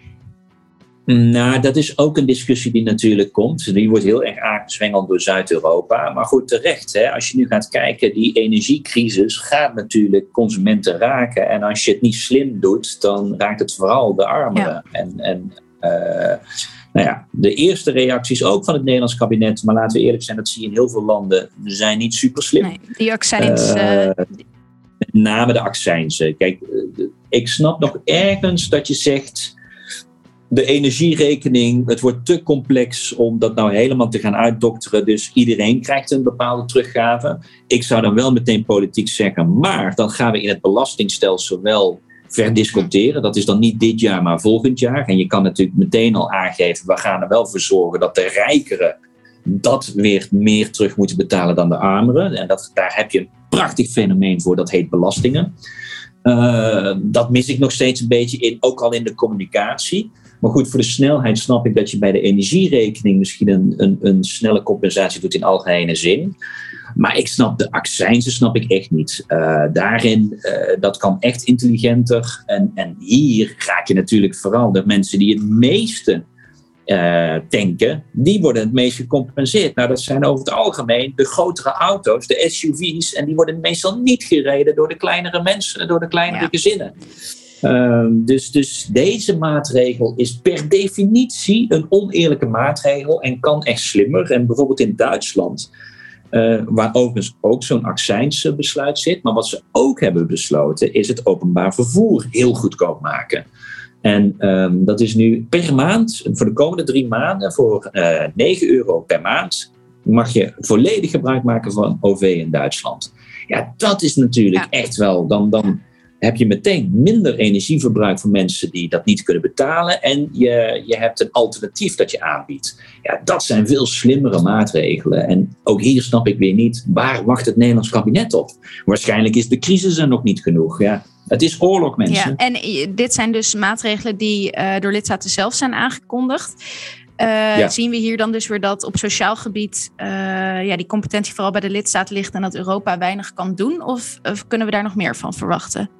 Nou, dat is ook een discussie die natuurlijk komt. Die wordt heel erg aangezwengeld door Zuid-Europa. Maar goed, terecht. Hè? Als je nu gaat kijken, die energiecrisis gaat natuurlijk consumenten raken. En als je het niet slim doet, dan raakt het vooral de armeren. Ja. En, en uh, nou ja, de eerste reacties ook van het Nederlands kabinet, maar laten we eerlijk zijn, dat zie je in heel veel landen, zijn niet super slim. Nee, die accijns. Uh, uh, met name de accijnsen. Kijk, ik snap nog ergens dat je zegt de energierekening, het wordt te complex om dat nou helemaal te gaan uitdokteren. Dus iedereen krijgt een bepaalde teruggave. Ik zou dan wel meteen politiek zeggen, maar dan gaan we in het belastingstelsel wel verdisconteren. Dat is dan niet dit jaar, maar volgend jaar. En je kan natuurlijk meteen al aangeven, we gaan er wel voor zorgen dat de rijkeren dat weer meer terug moeten betalen dan de armeren. En dat, daar heb je een prachtig fenomeen voor, dat heet belastingen. Uh, dat mis ik nog steeds een beetje in, ook al in de communicatie. Maar goed, voor de snelheid snap ik dat je bij de energierekening misschien een, een, een snelle compensatie doet in algemene zin. Maar ik snap de accijnsen snap ik echt niet. Uh, daarin, uh, dat kan echt intelligenter. En, en hier raak je natuurlijk vooral de mensen die het meeste uh, tanken, die worden het meest gecompenseerd. Nou, dat zijn over het algemeen de grotere auto's, de SUV's, en die worden meestal niet gereden door de kleinere mensen, door de kleinere Ja. gezinnen. Uh, dus, dus deze maatregel is per definitie een oneerlijke maatregel en kan echt slimmer. En bijvoorbeeld in Duitsland, uh, waar overigens ook zo'n accijnsbesluit zit, maar wat ze ook hebben besloten, is het openbaar vervoer heel goedkoop maken. En um, dat is nu per maand, voor de komende drie maanden, voor uh, 9 euro per maand, mag je volledig gebruik maken van OV in Duitsland. Ja, dat is natuurlijk Ja. echt wel, dan, dan heb je meteen minder energieverbruik voor mensen die dat niet kunnen betalen. En je, je hebt een alternatief dat je aanbiedt. Ja, dat zijn veel slimmere maatregelen. En ook hier snap ik weer niet, waar wacht het Nederlands kabinet op? Waarschijnlijk is de crisis er nog niet genoeg. Ja, het is oorlog, mensen. Ja, en dit zijn dus maatregelen die eh, door lidstaten zelf zijn aangekondigd. Eh, Ja. Zien we hier dan dus weer dat op sociaal gebied eh, ja, die competentie vooral bij de lidstaat ligt en dat Europa weinig kan doen? Of, of kunnen we daar nog meer van verwachten?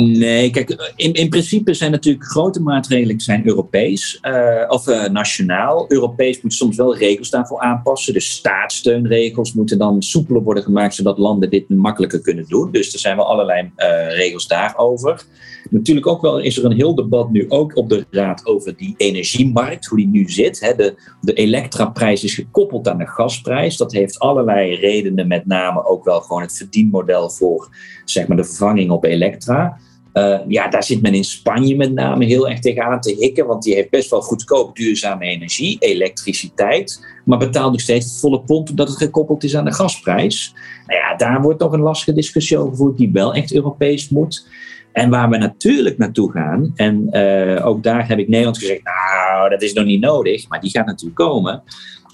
Nee, kijk, in, in principe zijn natuurlijk grote maatregelen zijn Europees uh, of uh, nationaal. Europees moet soms wel regels daarvoor aanpassen. De staatssteunregels moeten dan soepeler worden gemaakt, zodat landen dit makkelijker kunnen doen. Dus er zijn wel allerlei uh, regels daarover. Natuurlijk ook wel is er een heel debat nu ook op de Raad over die energiemarkt, hoe die nu zit. Hè. De, de elektraprijs is gekoppeld aan de gasprijs. Dat heeft allerlei redenen, met name ook wel gewoon het verdienmodel voor zeg maar, de vervanging op elektra. Uh, ja, daar zit men in Spanje met name heel erg tegenaan te hikken, want die heeft best wel goedkoop duurzame energie, elektriciteit, maar betaalt nog steeds volle pond omdat het gekoppeld is aan de gasprijs. Nou ja, daar wordt nog een lastige discussie over gevoerd die wel echt Europees moet. En waar we natuurlijk naartoe gaan, en uh, ook daar heb ik Nederland gezegd, nou, dat is nog niet nodig, maar die gaat natuurlijk komen.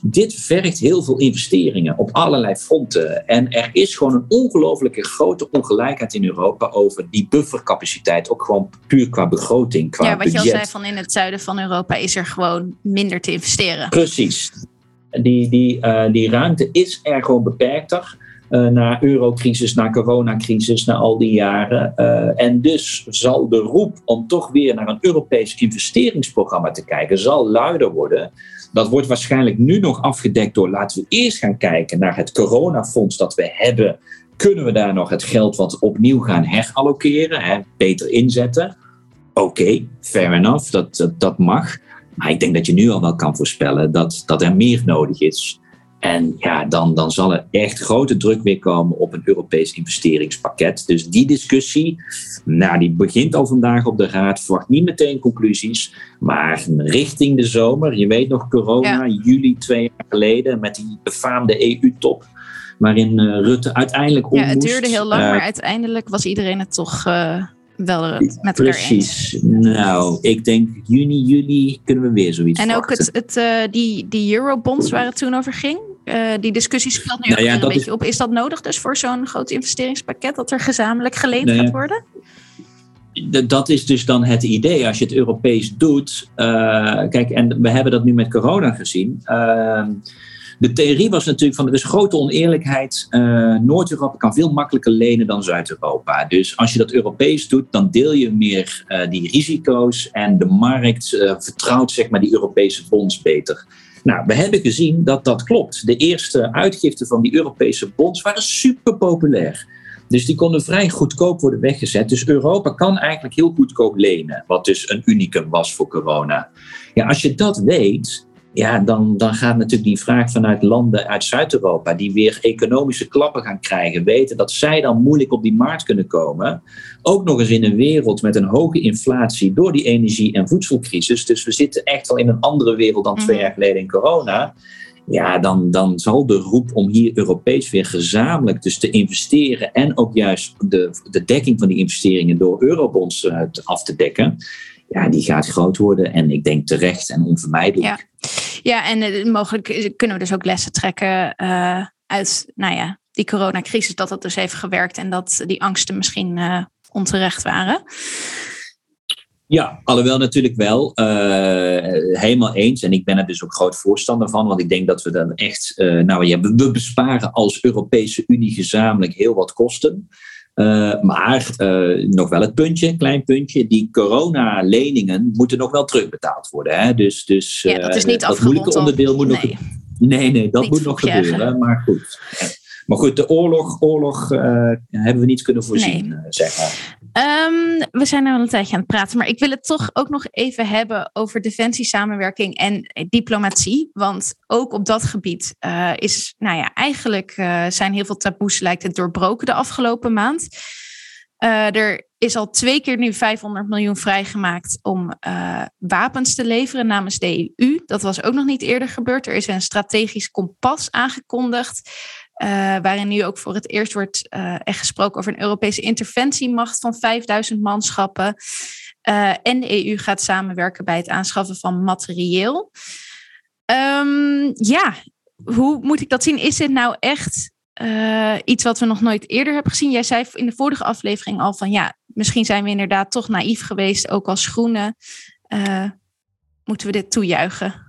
Dit vergt heel veel investeringen op allerlei fronten. En er is gewoon een ongelooflijke grote ongelijkheid in Europa over die buffercapaciteit. Ook gewoon puur qua begroting, qua ja, wat budget. je al zei, van in het zuiden van Europa is er gewoon minder te investeren. Precies. Die, die, uh, die ruimte is er gewoon beperkter. Uh, na eurocrisis, na coronacrisis, na al die jaren. Uh, en dus zal de roep om toch weer naar een Europees investeringsprogramma te kijken, zal luider worden. Dat wordt waarschijnlijk nu nog afgedekt door laten we eerst gaan kijken naar het coronafonds dat we hebben. Kunnen we daar nog het geld wat opnieuw gaan herallokeren, hè, beter inzetten? Oké, fair enough, dat, dat, dat mag. Maar ik denk dat je nu al wel kan voorspellen dat, dat er meer nodig is. En ja, dan, dan zal er echt grote druk weer komen op een Europees investeringspakket. Dus die discussie, nou, die begint al vandaag op de Raad. Verwacht niet meteen conclusies, maar richting de zomer. Je weet nog, corona, ja. juli twee jaar geleden, met die befaamde EU-top. waarin Rutte uiteindelijk om Ja, het duurde heel lang, maar uiteindelijk was iedereen het toch wel met Precies. Nou, ik denk juni, juli kunnen we weer zoiets En ook het, het, die, die eurobonds waar het toen over ging, die discussie speelt nu nou ook een beetje op. Is dat nodig dus voor zo'n groot investeringspakket dat er gezamenlijk geleend nou gaat worden? dat is dus dan het idee. Als je het Europees doet. Uh, kijk, en we hebben dat nu met corona gezien. Uh, de theorie was natuurlijk van er is grote oneerlijkheid. Uh, Noord-Europa kan veel makkelijker lenen dan Zuid-Europa. Dus als je dat Europees doet, dan deel je meer die risico's. En de markt vertrouwt zeg maar, die Europese bonds beter. Nou, we hebben gezien dat dat klopt. De eerste uitgiften van die Europese bonds waren super populair. Dus die konden vrij goedkoop worden weggezet. Dus Europa kan eigenlijk heel goedkoop lenen, wat dus een unicum was voor corona. Ja, als je dat weet, ja, dan, dan gaat natuurlijk die vraag vanuit landen uit Zuid-Europa, die weer economische klappen gaan krijgen, weten dat zij dan moeilijk op die markt kunnen komen. Ook nog eens in een wereld met een hoge inflatie door die energie- en voedselcrisis. Dus we zitten echt wel in een andere wereld dan twee mhm. jaar geleden in corona ja, dan, dan zal de roep om hier Europees weer gezamenlijk dus te investeren en ook juist de, de dekking van die investeringen door eurobonds uh, af te dekken, ja, die gaat groot worden en ik denk terecht en onvermijdelijk. Ja, ja en uh, mogelijk kunnen we dus ook lessen trekken uh, uit nou ja, die coronacrisis, dat dat dus heeft gewerkt en dat die angsten misschien onterecht waren. Ja, alhoewel natuurlijk wel. Helemaal eens. En ik ben er dus ook groot voorstander van. Want ik denk dat we dan echt. Nou ja, we besparen als Europese Unie gezamenlijk heel wat kosten. Uh, maar nog wel het puntje, klein puntje. Die coronaleningen moeten nog wel terugbetaald worden. Hè? Dus, dus ja, dat is niet dat moeilijke onderdeel moet nee. nog. Nee, nee, dat moet nog gebeuren. Maar goed. Maar goed, de oorlog, oorlog hebben we niet kunnen voorzien, nee. zeg maar. Um, we zijn nu al een tijdje aan het praten, maar ik wil het toch ook nog even hebben over defensiesamenwerking en diplomatie. Want ook op dat gebied uh, is, nou ja, eigenlijk uh, zijn heel veel taboes lijkt het doorbroken de afgelopen maand. Uh, er is al twee keer nu 500 miljoen vrijgemaakt om wapens te leveren namens de EU. Dat was ook nog niet eerder gebeurd. Er is een strategisch kompas aangekondigd. Uh, waarin nu ook voor het eerst wordt uh, echt gesproken over een Europese interventiemacht van 5000 manschappen. Uh, en de EU gaat samenwerken bij het aanschaffen van materieel. Um, ja, hoe moet ik dat zien? Is dit nou echt iets wat we nog nooit eerder hebben gezien? Jij zei in de vorige aflevering al van ja, misschien zijn we inderdaad toch naïef geweest, ook als groenen. moeten we dit toejuichen?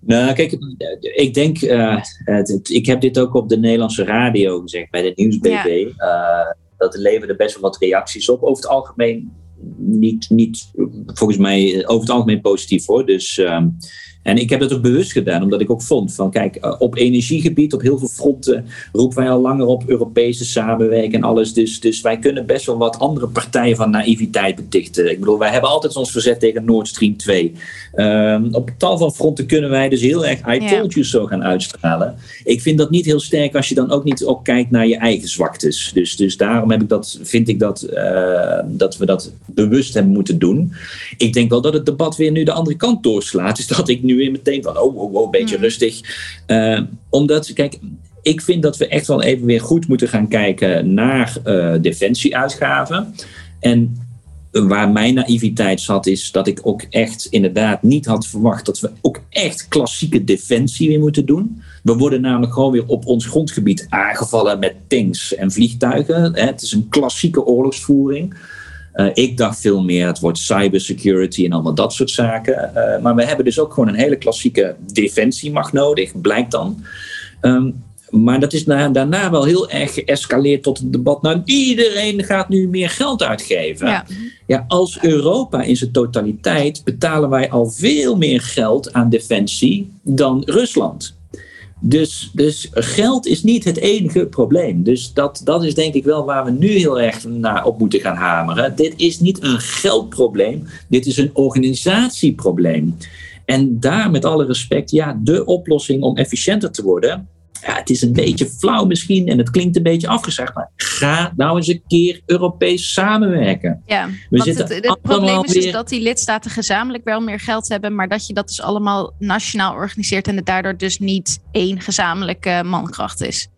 Nou, kijk, ik denk, uh, het, ik heb dit ook op de Nederlandse radio gezegd, bij de Nieuwsbv. Ja. Uh, dat leverde best wel wat reacties op. Over het algemeen niet, niet volgens mij, over het algemeen positief hoor. Dus um, en ik heb dat ook bewust gedaan, omdat ik ook vond van, kijk, eh, op energiegebied, op heel veel fronten roepen wij al langer op Europese samenwerking en alles. Dus, dus wij kunnen best wel wat andere partijen van naïviteit betichten. Ik bedoel, wij hebben altijd ons verzet tegen Nord Stream 2. Um, op tal van fronten kunnen wij dus heel erg I told you zo gaan uitstralen. Ik vind dat niet heel sterk als je dan ook niet ook kijkt naar je eigen zwaktes. Dus, dus daarom heb ik dat, vind ik dat, uh, dat we dat bewust hebben moeten doen. Ik denk wel dat het debat weer nu de andere kant doorslaat. Dus dat ik nu weer meteen van, oh, oh, oh een beetje mm. rustig. Uh, omdat, kijk, ik vind dat we echt wel even weer goed moeten gaan kijken naar uh, defensieuitgaven. En waar mijn naïviteit zat, is dat ik ook echt inderdaad niet had verwacht dat we ook echt klassieke defensie weer moeten doen. We worden namelijk gewoon weer op ons grondgebied aangevallen met tanks en vliegtuigen. Het is een klassieke oorlogsvoering. Uh, ik dacht veel meer, het wordt cybersecurity en allemaal dat soort zaken. Uh, maar we hebben dus ook gewoon een hele klassieke defensiemacht nodig, blijkt dan. Um, maar dat is na, daarna wel heel erg geëscaleerd tot een debat. Nou, iedereen gaat nu meer geld uitgeven. Ja. ja, als Europa in zijn totaliteit betalen wij al veel meer geld aan defensie dan Rusland. Dus, dus geld is niet het enige probleem. Dus dat, dat is denk ik wel waar we nu heel erg naar op moeten gaan hameren. Dit is niet een geldprobleem, dit is een organisatieprobleem. En daar met alle respect, ja, de oplossing om efficiënter te worden ja, het is een beetje flauw misschien en het klinkt een beetje afgezegd, maar ga nou eens een keer Europees samenwerken. Ja, We want het, het probleem is dus dat die lidstaten gezamenlijk wel meer geld hebben, maar dat je dat dus allemaal nationaal organiseert en het daardoor dus niet één gezamenlijke mankracht is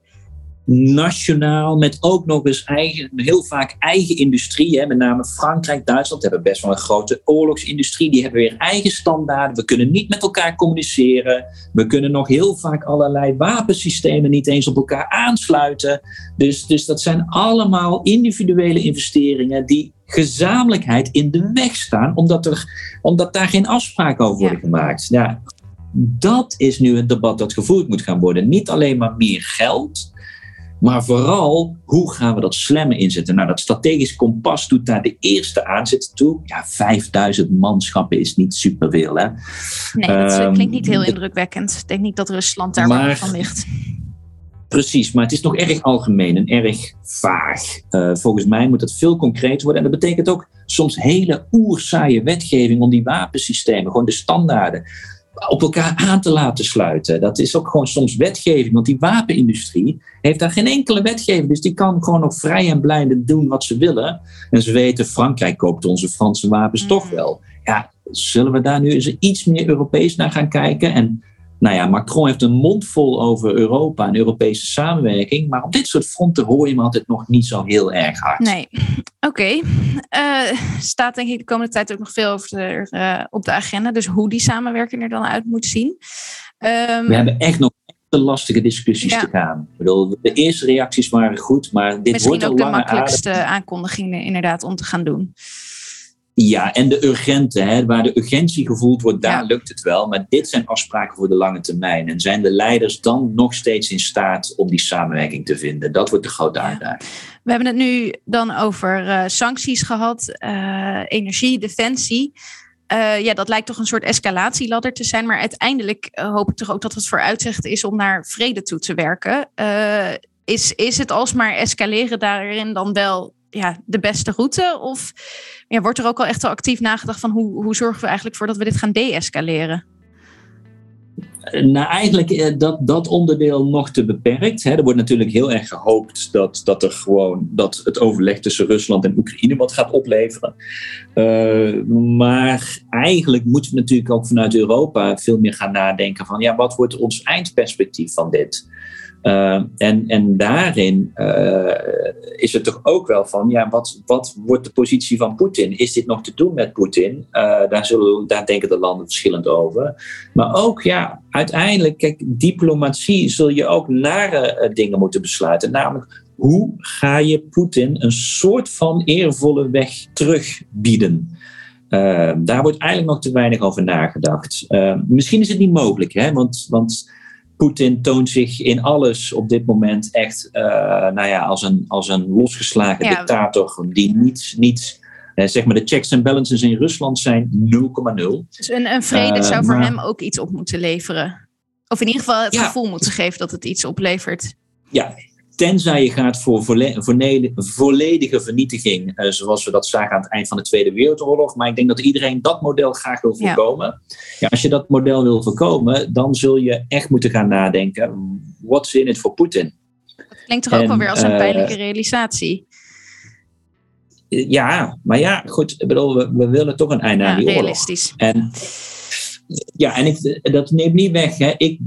nationaal, met ook nog eens eigen, heel vaak eigen industrie. Hè, met name Frankrijk, Duitsland hebben best wel een grote oorlogsindustrie. Die hebben weer eigen standaarden. We kunnen niet met elkaar communiceren. We kunnen nog heel vaak allerlei wapensystemen niet eens op elkaar aansluiten. Dus, dus dat zijn allemaal individuele investeringen die gezamenlijkheid in de weg staan, omdat, er, omdat daar geen afspraken over worden gemaakt. Ja, dat is nu het debat dat gevoerd moet gaan worden. Niet alleen maar meer geld, maar vooral, hoe gaan we dat slemmen inzetten? Nou, dat strategisch kompas doet daar de eerste aanzet toe. Ja, 5000 manschappen is niet superveel, hè? Nee, dat um, klinkt niet heel indrukwekkend. Ik denk niet dat Rusland daar maar, van ligt. Precies, maar het is nog erg algemeen en erg vaag. Uh, volgens mij moet het veel concreter worden. En dat betekent ook soms hele oerzaaie wetgeving om die wapensystemen, gewoon de standaarden op elkaar aan te laten sluiten. Dat is ook gewoon soms wetgeving, want die wapenindustrie heeft daar geen enkele wetgeving. Dus die kan gewoon nog vrij en blijde doen wat ze willen. En ze weten, Frankrijk koopt onze Franse wapens toch mm. wel. Ja, zullen we daar nu eens iets meer Europees naar gaan kijken? En nou ja, Macron heeft een mond vol over Europa en Europese samenwerking. Maar op dit soort fronten hoor je hem altijd nog niet zo heel erg hard. Nee, oké. Okay. Uh, staat denk ik de komende tijd ook nog veel over de, uh, op de agenda. Dus hoe die samenwerking er dan uit moet zien. Um, we hebben echt nog te lastige discussies te gaan. Ik bedoel, de eerste reacties waren goed, maar dit Misschien wordt ook de makkelijkste aankondigingen inderdaad om te gaan doen. Ja, en de urgente, hè, waar de urgentie gevoeld wordt, daar lukt het wel. Maar dit zijn afspraken voor de lange termijn. En zijn de leiders dan nog steeds in staat om die samenwerking te vinden? Dat wordt de grote uitdaging. We hebben het nu dan over uh, sancties gehad, uh, energie, defensie. Uh, ja, dat lijkt toch een soort escalatieladder te zijn. Maar uiteindelijk hoop ik toch ook dat het vooruitzicht is om naar vrede toe te werken. is, is het alsmaar escaleren daarin dan wel ja, de beste route? Of ja, wordt er ook al echt wel actief nagedacht van hoe, hoe zorgen we eigenlijk voor dat we dit gaan deescaleren? Nou, eigenlijk uh, dat, dat onderdeel nog te beperkt. Hè. Er wordt natuurlijk heel erg gehoopt dat, dat, er gewoon, dat het overleg tussen Rusland en Oekraïne wat gaat opleveren. Uh, maar eigenlijk moeten we natuurlijk ook vanuit Europa veel meer gaan nadenken van ja, wat wordt ons eindperspectief van dit? Uh, en, en daarin uh, is het toch ook wel van, ja, wat, wat wordt de positie van Poetin? Is dit nog te doen met Poetin? Uh, daar, zullen, daar denken de landen verschillend over. Maar ook, ja, uiteindelijk, kijk, diplomatie zul je ook nare dingen moeten besluiten. Namelijk, hoe ga je Poetin een soort van eervolle weg terugbieden? daar wordt eigenlijk nog te weinig over nagedacht. misschien is het niet mogelijk, hè? Want, want Poetin toont zich in alles op dit moment echt uh, nou ja, als, een, als een losgeslagen dictator die niet, niet uh, zeg maar de checks en balances in Rusland zijn 0,0. Dus een, een vrede uh, zou voor hem ook iets op moeten leveren. Of in ieder geval het gevoel moeten geven dat het iets oplevert. Ja, Tenzij je gaat voor volledige vernietiging, uh, zoals we dat zagen aan het eind van de Tweede Wereldoorlog. Maar ik denk dat iedereen dat model graag wil voorkomen. Ja. ja. als je dat model wil voorkomen, dan zul je echt moeten gaan nadenken: what's in it voor Poetin? Dat klinkt toch ook wel weer als een uh, pijnlijke realisatie. Ja, maar ja, goed. Ik bedoel, we, we willen toch een einde ja, aan die realistisch. oorlog. En, ja, en ik, dat neemt niet weg. Hè. Ik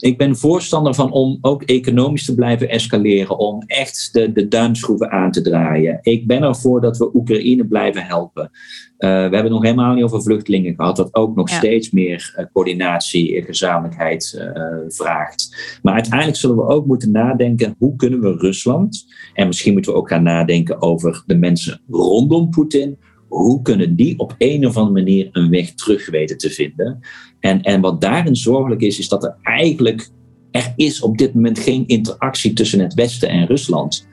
ik ben voorstander van om ook economisch te blijven escaleren, om echt de, de duimschroeven aan te draaien. Ik ben ervoor dat we Oekraïne blijven helpen. Uh, we hebben nog helemaal niet over vluchtelingen gehad, dat ook nog steeds meer uh, coördinatie en gezamenlijkheid uh, vraagt. Maar uiteindelijk zullen we ook moeten nadenken, hoe kunnen we Rusland, en misschien moeten we ook gaan nadenken over de mensen rondom Poetin, hoe kunnen die op een of andere manier een weg terug weten te vinden? En, en wat daarin zorgelijk is, is dat er eigenlijk er is op dit moment geen interactie tussen het Westen en Rusland.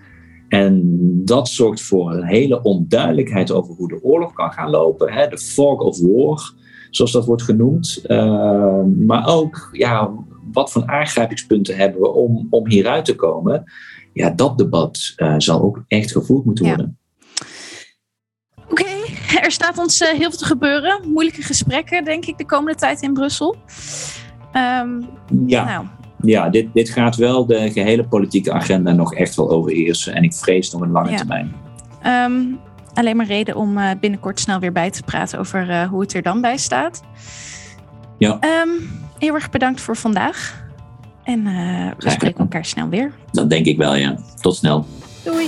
En dat zorgt voor een hele onduidelijkheid over hoe de oorlog kan gaan lopen. Hè? De fog of war, zoals dat wordt genoemd. Uh, maar ook, ja, wat voor aangrijpingspunten hebben we om, om hieruit te komen? Ja, dat debat uh, zal ook echt gevoerd moeten worden. er staat ons uh, heel veel te gebeuren. Moeilijke gesprekken, denk ik, de komende tijd in Brussel. Um, ja. Nou, ja, dit, dit gaat wel de gehele politieke agenda nog echt wel overheersen. En ik vrees nog een lange Ja. termijn. Ehm, alleen maar reden om eh, binnenkort snel weer bij te praten over eh, hoe het er dan bij staat. Ja. Ehm, heel erg bedankt voor vandaag. En eh, we spreken elkaar snel weer. Dat denk ik wel, ja. Tot snel. Doei!